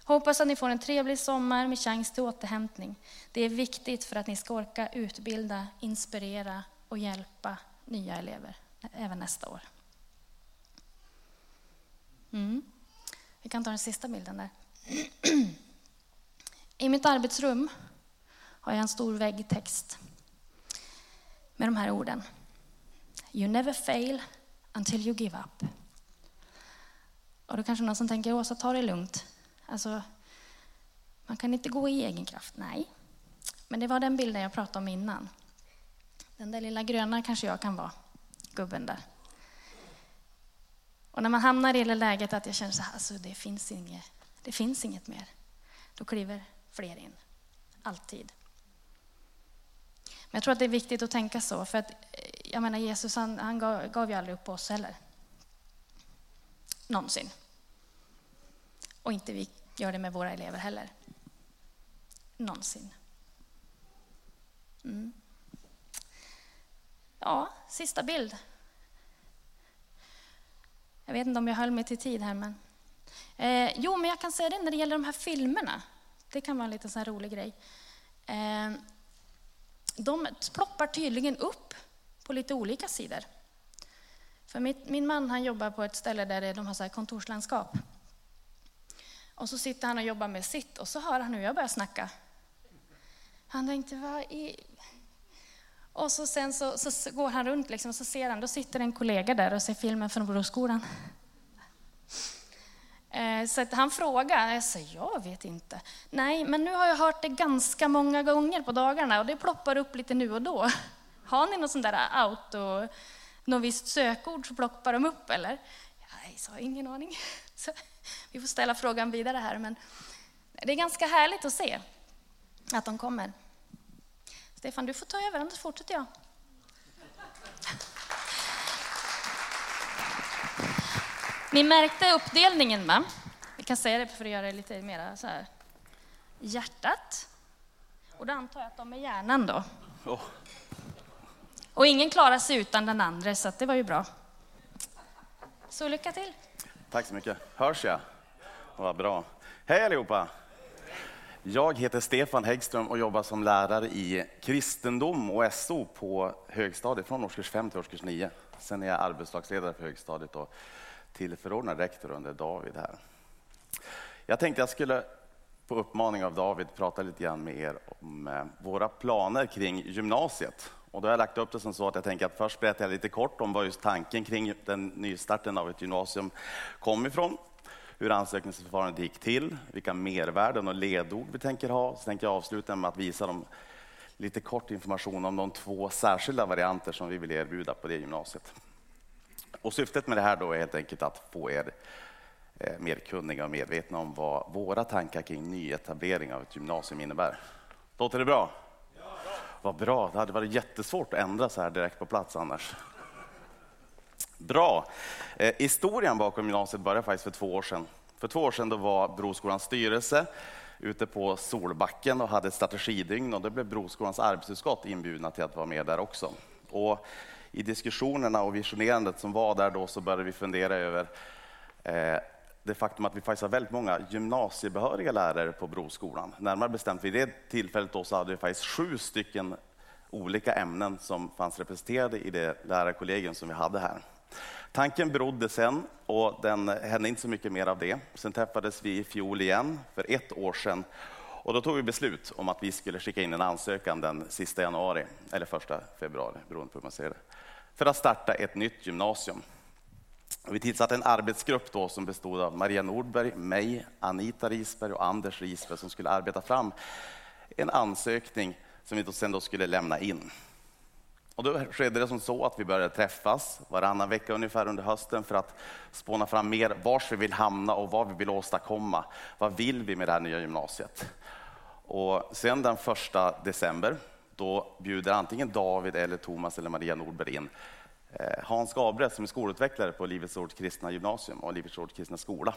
Hoppas att ni får en trevlig sommar med chans till återhämtning. Det är viktigt för att ni ska orka utbilda, inspirera och hjälpa nya elever även nästa år. Mm. Vi kan ta den sista bilden där. <clears throat> I mitt arbetsrum har jag en stor väggtext med de här orden. You never fail until you give up. Och då kanske någon som tänker, Åsa ta det lugnt. Alltså, man kan inte gå i egen kraft. Nej, men det var den bilden jag pratade om innan. Den där lilla gröna kanske jag kan vara, gubben där. Och när man hamnar i det läget att jag känner så här, alltså det finns inget, det finns inget mer. Då kliver fler in. Alltid. Men jag tror att det är viktigt att tänka så, för att eh, jag menar Jesus han, han gav, gav ju aldrig upp på oss heller. Någonsin. Och inte vi gör det med våra elever heller. Någonsin. Mm. Ja, sista bild. Jag vet inte om jag höll mig till tid här, men... Eh, jo, men jag kan säga det när det gäller de här filmerna. Det kan vara en liten sån här rolig grej. Eh, de ploppar tydligen upp på lite olika sidor. För mitt, min man han jobbar på ett ställe där de har så kontorslandskap. Och så sitter han och jobbar med sitt och så hör han hur jag börjar snacka. Han tänkte, vad i... Och så sen så, så, går han runt liksom, och så ser han, då sitter en kollega där och ser filmen från Broskolan. Eh, så att han frågade. Jag säger, jag vet inte. Nej, men nu har jag hört det ganska många gånger på dagarna och det ploppar upp lite nu och då. <laughs> Har ni något sånt där auto, något visst sökord så ploppar de upp eller? Nej, så har jag ingen aning. <laughs> Så vi får ställa frågan vidare här, men det är ganska härligt att se att de kommer. Stefan, du får ta över, annars fortsätter jag. Ni märkte uppdelningen, va? Vi kan säga det för att göra det lite mer så här. Hjärtat. Och då antar jag att de är hjärnan då. Oh. Och ingen klarar sig utan den andra, så det var ju bra. Så lycka till. Tack så mycket. Hörs jag? Vad bra. Hej allihopa! Jag heter Stefan Häggström och jobbar som lärare i kristendom och SO på högstadiet från årskurs 5 till årskurs 9. Sen är jag arbetslagsledare för högstadiet och tillförordnad rektor under David här. Jag tänkte jag skulle på uppmaning av David prata lite grann med er om eh, våra planer kring gymnasiet. Och då har jag lagt upp det som så att jag tänker att först berättar jag lite kort om vad just tanken kring den nystarten av ett gymnasium kom ifrån hur ansökningsförfarandet gick till, vilka mervärden och ledord vi tänker ha. Så tänker jag avsluta med att visa dem lite kort information om de två särskilda varianter som vi vill erbjuda på det gymnasiet. Och syftet med det här då är helt enkelt att få er eh, mer kunniga och medvetna om vad våra tankar kring nyetablering av ett gymnasium innebär. Låter det bra? Ja. Vad bra, det hade varit jättesvårt att ändra så här direkt på plats annars. Bra. Eh, historien bakom gymnasiet började faktiskt för två år sedan. För två år sedan då var Broskolans styrelse ute på Solbacken och hade ett strategidygn och då blev Broskolans arbetsutskott inbjudna till att vara med där också. Och i diskussionerna och visionerandet som var där då så började vi fundera över eh, det faktum att vi faktiskt har väldigt många gymnasiebehöriga lärare på Broskolan. Närmare bestämt vid det tillfället då så hade vi faktiskt sju stycken olika ämnen som fanns representerade i det lärarkollegium som vi hade här. Tanken berodde sen, och den hände inte så mycket mer av det. Sen träffades vi i fjol igen, för ett år sedan. Och då tog vi beslut om att vi skulle skicka in en ansökan den sista januari, eller första februari, beroende på hur man ser det, för att starta ett nytt gymnasium. Och vi tillsatte en arbetsgrupp då som bestod av Maria Nordberg, mig, Anita Risberg och Anders Risberg som skulle arbeta fram en ansökning som vi då sen då skulle lämna in. Och då skedde det som så att vi började träffas varannan vecka ungefär under hösten för att spåna fram mer var vi vill hamna och vad vi vill åstadkomma. Vad vill vi med det här nya gymnasiet? Och sen den första december, då bjuder antingen David eller Thomas eller Maria Nordberg in eh, Hans Gabriel som är skolutvecklare på Livets Ord kristna gymnasium och Livets Ord kristna skola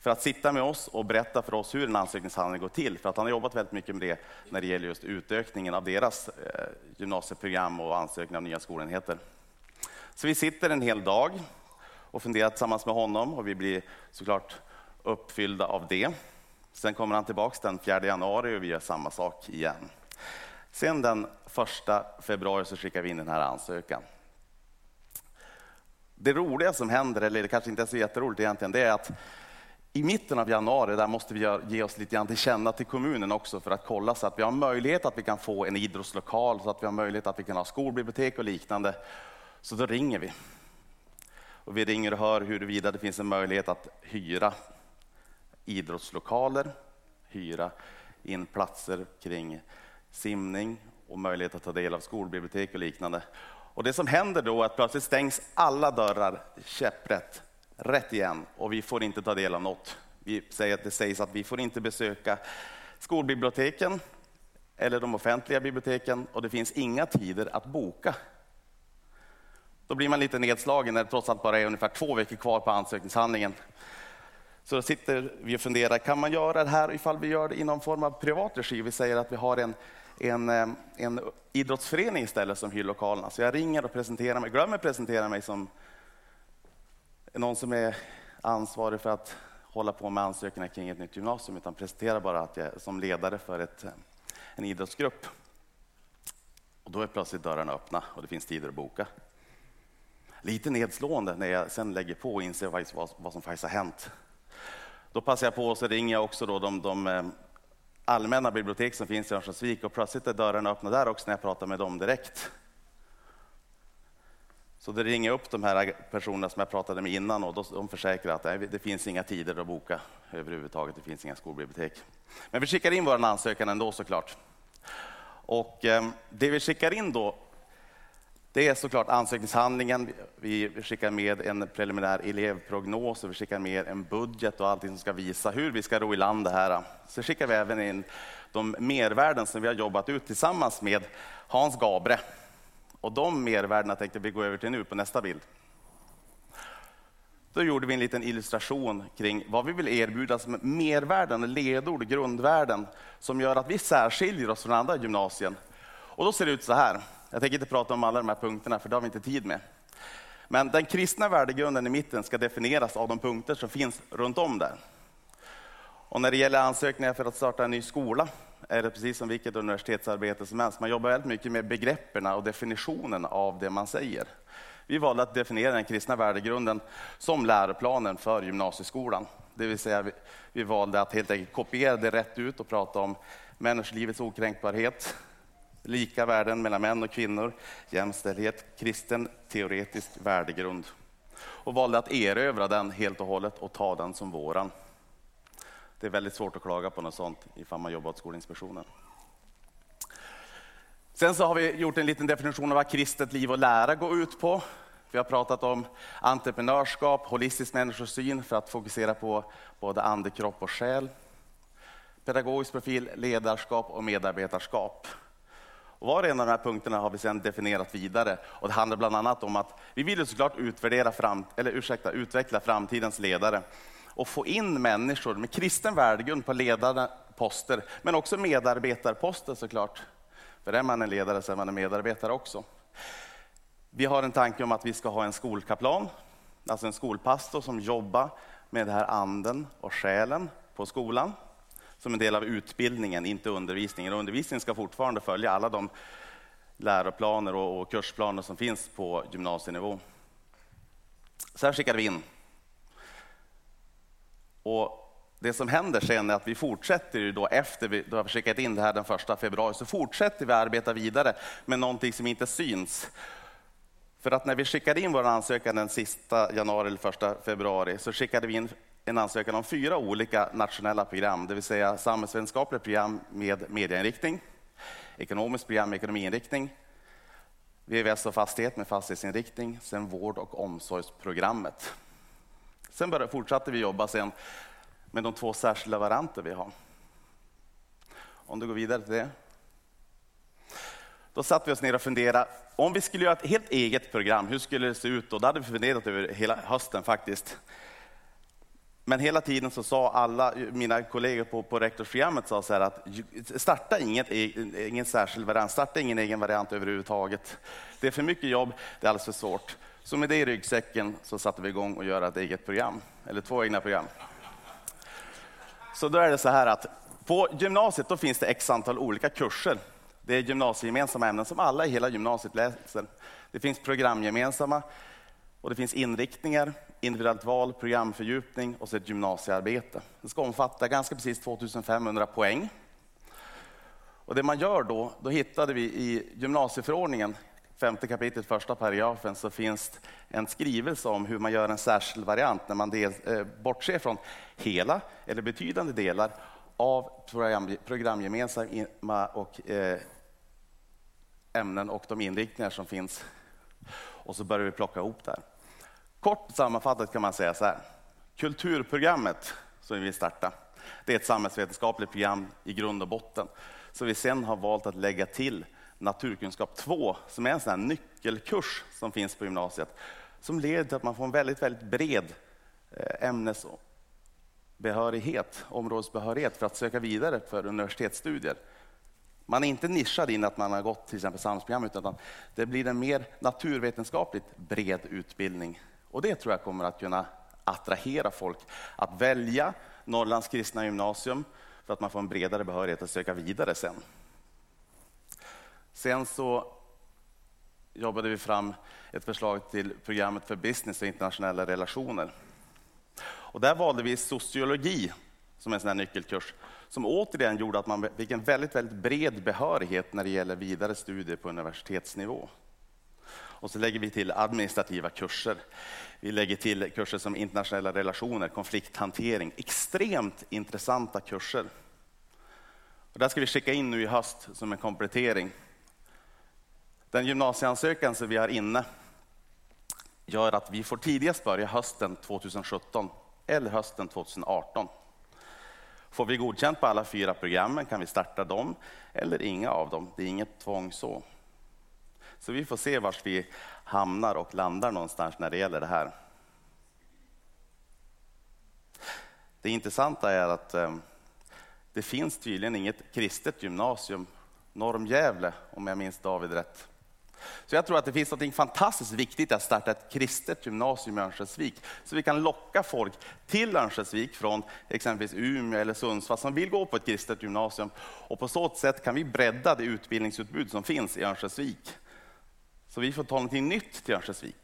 för att sitta med oss och berätta för oss hur en ansökningshandling går till. För att han har jobbat väldigt mycket med det när det gäller just utökningen av deras eh, gymnasieprogram och ansökning av nya skolenheter. Så vi sitter en hel dag och funderar tillsammans med honom och vi blir såklart uppfyllda av det. Sen kommer han tillbaks den 4 januari och vi gör samma sak igen. Sen den 1 februari så skickar vi in den här ansökan. Det roliga som händer, eller det kanske inte är så jätteroligt egentligen, det är att i mitten av januari där måste vi ge oss lite grann till känna till kommunen också för att kolla så att vi har möjlighet att vi kan få en idrottslokal, så att vi har möjlighet att vi kan ha skolbibliotek och liknande. Så då ringer vi. Och vi ringer och hör huruvida det finns en möjlighet att hyra idrottslokaler, hyra in platser kring simning och möjlighet att ta del av skolbibliotek och liknande. Och det som händer då är att plötsligt stängs alla dörrar käpprätt rätt igen och vi får inte ta del av något. Vi säger att det sägs att vi får inte besöka skolbiblioteken eller de offentliga biblioteken och det finns inga tider att boka. Då blir man lite nedslagen när det trots allt bara är ungefär två veckor kvar på ansökningshandlingen. Så då sitter vi och funderar, kan man göra det här ifall vi gör det i någon form av privat regi? Vi säger att vi har en, en, eh, en idrottsförening istället som hyr lokalerna. Så jag ringer och presenterar mig, glömmer presentera mig som någon som är ansvarig för att hålla på med ansökningar kring ett nytt gymnasium, utan presenterar bara att jag är som ledare för ett, en idrottsgrupp. Och då är plötsligt dörrarna öppna och det finns tider att boka. Lite nedslående när jag sen lägger på och inser vad, vad som faktiskt har hänt. Då passar jag på och så ringer jag också då de, de eh, allmänna bibliotek som finns i Örnsköldsvik och plötsligt är dörrarna öppna där också när jag pratar med dem direkt. Så det ringer upp de här personerna som jag pratade med innan och de försäkrar att det finns inga tider att boka överhuvudtaget. Det finns inga skolbibliotek. Men vi skickar in vår ansökan ändå såklart. Och eh, det vi skickar in då, det är såklart ansökningshandlingen. Vi skickar med en preliminär elevprognos och vi skickar med en budget och allting som ska visa hur vi ska ro i land det här. Så skickar vi även in de mervärden som vi har jobbat ut tillsammans med Hans Gabre. Och de mervärdena tänkte vi gå över till nu på nästa bild. Då gjorde vi en liten illustration kring vad vi vill erbjuda som mervärden, ledord, grundvärden som gör att vi särskiljer oss från andra gymnasien. Och då ser det ut så här. Jag tänker inte prata om alla de här punkterna, för det har vi inte tid med. Men den kristna värdegrunden i mitten ska definieras av de punkter som finns runt om där. Och när det gäller ansökningar för att starta en ny skola är det precis som vilket universitetsarbete som helst. Man jobbar väldigt mycket med begreppen och definitionen av det man säger. Vi valde att definiera den kristna värdegrunden som läroplanen för gymnasieskolan. Det vill säga, vi, vi valde att helt enkelt kopiera det rätt ut och prata om människolivets okränkbarhet, lika värden mellan män och kvinnor, jämställdhet, kristen teoretisk värdegrund. Och valde att erövra den helt och hållet och ta den som våran. Det är väldigt svårt att klaga på något sånt ifall man jobbar åt Skolinspektionen. Sen så har vi gjort en liten definition av vad kristet liv och lära går ut på. Vi har pratat om entreprenörskap, holistisk människosyn för att fokusera på både ande, kropp och själ. Pedagogisk profil, ledarskap och medarbetarskap. Och var och en av de här punkterna har vi sedan definierat vidare. Och det handlar bland annat om att vi vill såklart utvärdera fram, eller ursäkta, utveckla framtidens ledare och få in människor med kristen värdegrund på ledarposter, men också medarbetarposter såklart. För är man en ledare så är man en medarbetare också. Vi har en tanke om att vi ska ha en skolkaplan, alltså en skolpastor som jobbar med den här anden och själen på skolan som en del av utbildningen, inte undervisningen. Undervisningen ska fortfarande följa alla de läroplaner och kursplaner som finns på gymnasienivå. Så här skickade vi in. Och det som händer sen är att vi fortsätter då efter vi då har skickat in det här den första februari, så fortsätter vi arbeta vidare med någonting som inte syns. För att när vi skickade in vår ansökan den sista januari eller första februari så skickade vi in en ansökan om fyra olika nationella program, det vill säga samhällsvetenskapligt program med medieinriktning, ekonomiskt program med ekonomiinriktning, VVS och fastighet med fastighetsinriktning, sen vård och omsorgsprogrammet. Sen började, fortsatte vi jobba sen med de två särskilda varianter vi har. Om du går vidare till det. Då satte vi oss ner och funderade, om vi skulle göra ett helt eget program, hur skulle det se ut? då? det hade vi funderat över hela hösten faktiskt. Men hela tiden så sa alla mina kollegor på, på rektorsprogrammet sa så här att starta inget, e, ingen särskild variant, starta ingen egen variant överhuvudtaget. Det är för mycket jobb, det är alldeles för svårt. Så med det i ryggsäcken så satte vi igång och göra ett eget program, eller två egna program. Så då är det så här att på gymnasiet då finns det x antal olika kurser. Det är gymnasiegemensamma ämnen som alla i hela gymnasiet läser. Det finns programgemensamma och det finns inriktningar, individuellt val, programfördjupning och så ett gymnasiearbete. Det ska omfatta ganska precis 2500 poäng. Och det man gör då, då hittade vi i gymnasieförordningen femte kapitlet, första paragrafen, så finns en skrivelse om hur man gör en särskild variant när man del, eh, bortser från hela eller betydande delar av program, programgemensamma och eh, ämnen och de inriktningar som finns. Och så börjar vi plocka ihop det här. Kort sammanfattat kan man säga så här. Kulturprogrammet som vi vill starta, det är ett samhällsvetenskapligt program i grund och botten. som vi sen har valt att lägga till naturkunskap 2, som är en sån nyckelkurs som finns på gymnasiet, som leder till att man får en väldigt, väldigt bred eh, ämnesbehörighet, områdesbehörighet för att söka vidare för universitetsstudier. Man är inte nischad in att man har gått till exempel samhällsprogrammet. utan det blir en mer naturvetenskapligt bred utbildning. Och det tror jag kommer att kunna attrahera folk att välja Norrlands kristna gymnasium för att man får en bredare behörighet att söka vidare sen. Sen så jobbade vi fram ett förslag till programmet för business och internationella relationer. Och där valde vi sociologi som en sån nyckelkurs som återigen gjorde att man fick en väldigt, väldigt bred behörighet när det gäller vidare studier på universitetsnivå. Och så lägger vi till administrativa kurser. Vi lägger till kurser som internationella relationer, konflikthantering. Extremt intressanta kurser. Och där ska vi skicka in nu i höst som en komplettering. Den gymnasieansökan som vi har inne gör att vi får tidigast börja hösten 2017 eller hösten 2018. Får vi godkänt på alla fyra programmen kan vi starta dem eller inga av dem. Det är inget tvång så. Så vi får se var vi hamnar och landar någonstans när det gäller det här. Det intressanta är att eh, det finns tydligen inget kristet gymnasium norr om Gävle, om jag minns David rätt. Så jag tror att det finns något fantastiskt viktigt att starta ett kristet gymnasium i Örnsköldsvik. Så vi kan locka folk till Örnsköldsvik från exempelvis Umeå eller Sundsvall som vill gå på ett kristet gymnasium. Och på så sätt kan vi bredda det utbildningsutbud som finns i Örnsköldsvik. Så vi får ta någonting nytt till Örnsköldsvik.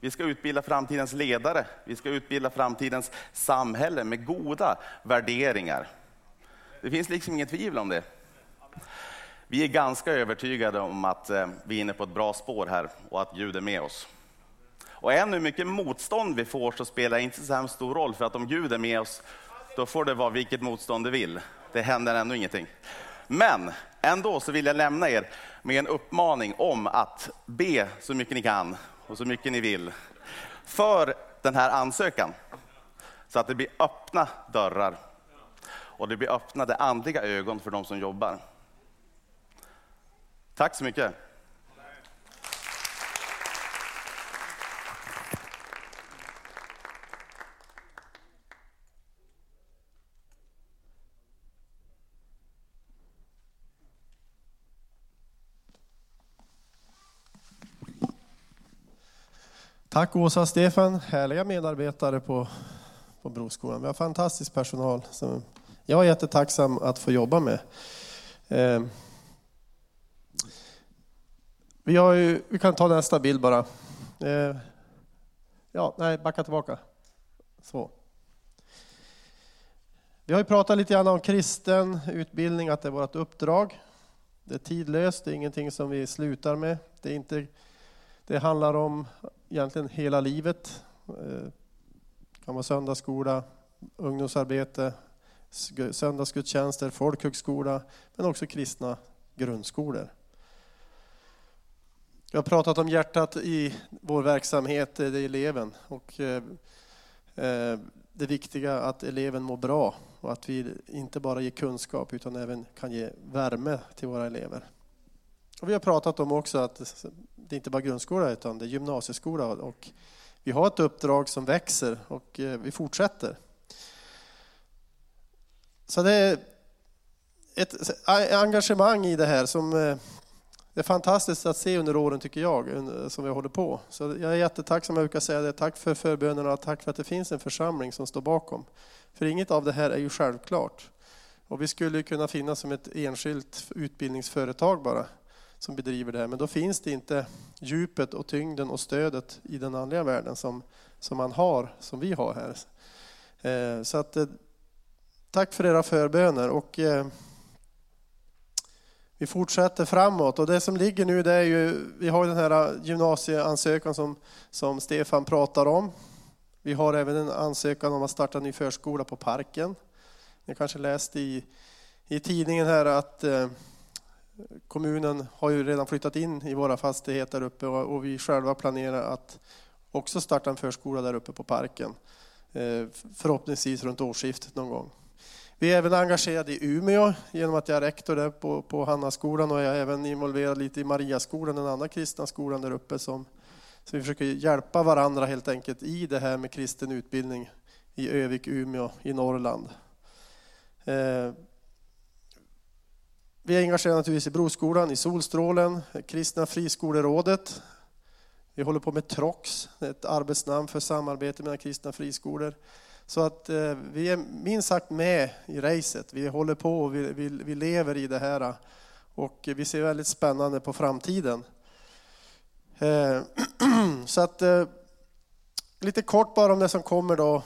Vi ska utbilda framtidens ledare, vi ska utbilda framtidens samhälle med goda värderingar. Det finns liksom inget tvivel om det. Vi är ganska övertygade om att eh, vi är inne på ett bra spår här och att Gud är med oss. Och än hur mycket motstånd vi får så spelar det inte så stor roll, för att om Gud är med oss, då får det vara vilket motstånd det vill. Det händer ändå ingenting. Men ändå så vill jag lämna er med en uppmaning om att be så mycket ni kan och så mycket ni vill för den här ansökan. Så att det blir öppna dörrar och det blir öppnade andliga ögon för de som jobbar. Tack så mycket. Tack Åsa och Stefan, härliga medarbetare på, på Broskolan. Vi har fantastisk personal som jag är jättetacksam att få jobba med. Eh, vi, har ju, vi kan ta nästa bild bara. Eh, ja, nej, backa tillbaka. Så. Vi har ju pratat lite grann om kristen utbildning, att det är vårt uppdrag. Det är tidlöst, det är ingenting som vi slutar med. Det, är inte, det handlar om egentligen hela livet. Eh, det kan vara söndagsskola, ungdomsarbete, söndagsgudstjänster, folkhögskola, men också kristna grundskolor. Vi har pratat om hjärtat i vår verksamhet, eh, det är eleven. Och eh, eh det viktiga att eleven mår bra och att vi inte bara ger kunskap utan även kan ge värme till våra elever. Och vi har pratat om också att det inte bara är grundskola utan det är gymnasieskola och vi har ett uppdrag som växer och eh, vi fortsätter. Så det är ett engagemang i det här som det är fantastiskt att se under åren tycker jag, som vi håller på. Så jag är jättetacksam jag brukar säga det. Tack för förbönerna och tack för att det finns en församling som står bakom. För inget av det här är ju självklart. Och vi skulle kunna finnas som ett enskilt utbildningsföretag bara som bedriver det här. Men då finns det inte djupet och tyngden och stödet i den andliga världen som, som man har, som vi har här. Eh, så att, eh, tack för era förböner. Och, eh, vi fortsätter framåt och det som ligger nu det är ju, vi har den här äh, gymnasieansökan som, som Stefan pratar om. Vi har även en ansökan om att starta en ny förskola på Parken. Ni kanske läst i, i tidningen här att eh, kommunen har ju redan flyttat in i våra fastigheter uppe och, och, vi själva planerar att också starta en förskola där uppe på Parken. Eh, förhoppningsvis runt årsskiftet någon gång. Vi är även engagerade i Umeå genom att jag är rektor där på, på Hannaskolan och jag är även involverad lite i Mariaskolan, den andra kristna skolan där uppe. Som, så vi försöker hjälpa varandra helt enkelt i det här med kristen utbildning i Övik, Umeå, i Norrland. Eh, vi är engagerade naturligtvis i Broskolan, i Solstrålen, Kristna friskolerådet. Vi håller på med TROX, ett arbetsnamn för samarbete mellan kristna friskolor. Så att eh, vi är minst sagt med i racet. Vi håller på och vi, vi, vi lever i det här. Och vi ser väldigt spännande på framtiden. Eh, <clears throat> så att eh, lite kort bara om det som kommer då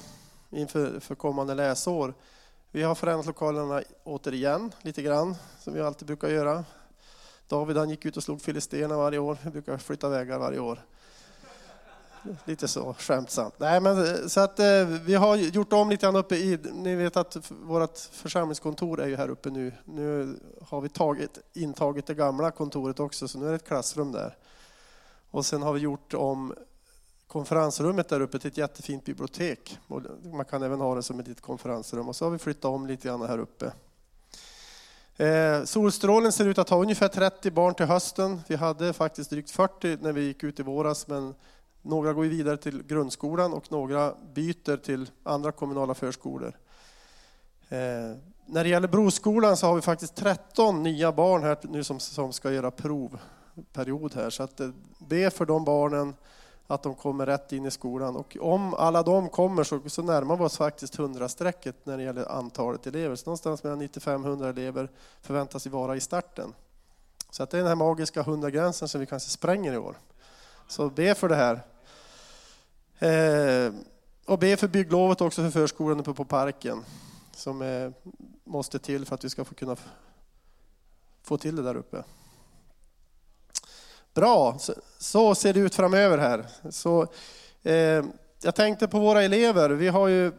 inför för kommande läsår. Vi har förändrat lokalerna återigen lite grann, som vi alltid brukar göra. David han gick ut och slog filisterna varje år. Vi brukar flytta vägar varje år. Lite så skämtsamt. Nej, men, eh, så att, eh, vi har gjort om lite grann uppe i... Ni vet att vårt församlingskontor är ju här uppe nu. Nu har vi tagit, intagit det gamla kontoret också, så nu är det ett klassrum där. Och sen har vi gjort om konferensrummet där uppe till ett jättefint bibliotek. Man kan även ha det som ett litet konferensrum. Och så har vi flyttat om lite grann här uppe. Eh, solstrålen ser ut att ha ungefär 30 barn till hösten. Vi hade faktiskt drygt 40 när vi gick ut i våras, men några går vidare till grundskolan och några byter till andra kommunala förskolor. Eh, när det gäller Broskolan så har vi faktiskt 13 nya barn här nu som, som ska göra provperiod här. Så att, eh, be för de barnen att de kommer rätt in i skolan. Och om alla de kommer så, så närmar vi oss faktiskt 100-strecket när det gäller antalet elever. Så någonstans mellan 95-100 elever förväntas vi vara i starten. Så att det är den här magiska 100-gränsen som vi kanske spränger i år. Så be för det här. Eh, och be för bygglovet också för förskolan uppe på parken som eh, måste till för att vi ska få kunna få till det där uppe. Bra, så, ser det ut framöver här. Så, eh, jag tänkte på våra elever. Vi har ju,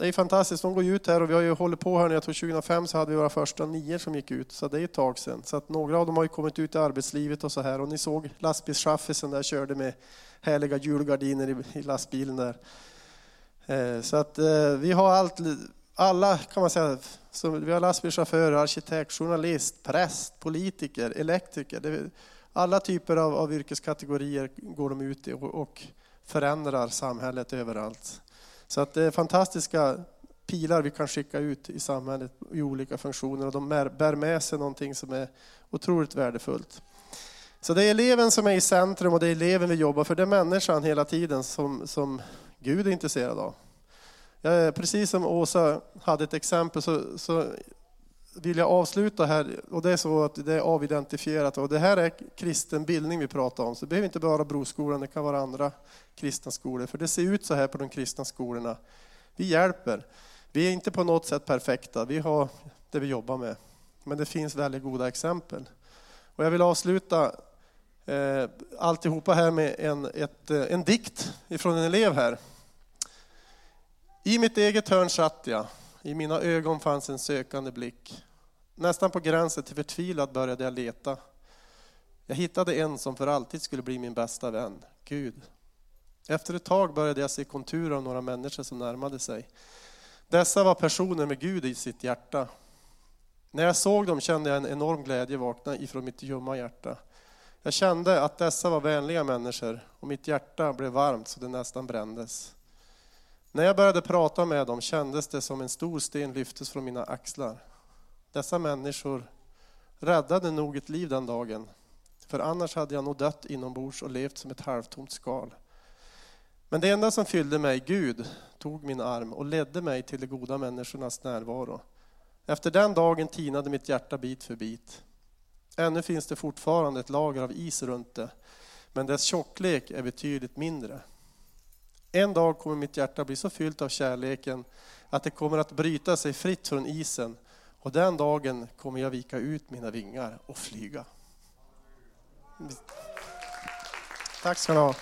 det är fantastiskt, de går ut här och vi har ju hållit på här, jag tror 2005 så hade vi våra första nio som gick ut, så det är ett tag sedan. Så att några av dem har ju kommit ut i arbetslivet och så här och ni såg lastbilschaffisen där körde med härliga julgardiner i, i lastbilen där. Eh, så att eh, vi har allt, alla kan man säga, så vi har lastbilschaufförer, arkitekt, journalist, präst, politiker, elektriker. Det, alla typer av, av yrkeskategorier går de ut i och, och förändrar samhället överallt. Så att det är fantastiska pilar vi kan skicka ut i samhället i olika funktioner och de bär med sig någonting som är otroligt värdefullt. Så det är eleven som är i centrum och det är eleven vi jobbar för. Det är människan hela tiden som, som Gud är intresserad av. Precis som Åsa hade ett exempel så, så vill jag avsluta här, och det är så att det är avidentifierat. Och det här är kristen bildning vi pratar om, så det behöver inte bara Broskolan, det kan vara andra kristna skolor. För det ser ut så här på de kristna skolorna. Vi hjälper. Vi är inte på något sätt perfekta, vi har det vi jobbar med. Men det finns väldigt goda exempel. Och jag vill avsluta eh, alltihopa här med en, ett, eh, en dikt ifrån en elev här. I mitt eget hörn satt jag i mina ögon fanns en sökande blick. Nästan på gränsen till förtvivlad började jag leta. Jag hittade en som för alltid skulle bli min bästa vän, Gud. Efter ett tag började jag se konturer av några människor som närmade sig. Dessa var personer med Gud i sitt hjärta. När jag såg dem kände jag en enorm glädje vakna ifrån mitt ljumma hjärta. Jag kände att dessa var vänliga människor och mitt hjärta blev varmt så det nästan brändes. När jag började prata med dem kändes det som en stor sten lyftes från mina axlar. Dessa människor räddade nog ett liv den dagen, för annars hade jag nog dött inombords och levt som ett halvtomt skal. Men det enda som fyllde mig, Gud, tog min arm och ledde mig till de goda människornas närvaro. Efter den dagen tinade mitt hjärta bit för bit. Ännu finns det fortfarande ett lager av is runt det, men dess tjocklek är betydligt mindre. En dag kommer mitt hjärta bli så fyllt av kärleken att det kommer att bryta sig fritt från isen och den dagen kommer jag vika ut mina vingar och flyga. Tack ska ni ha.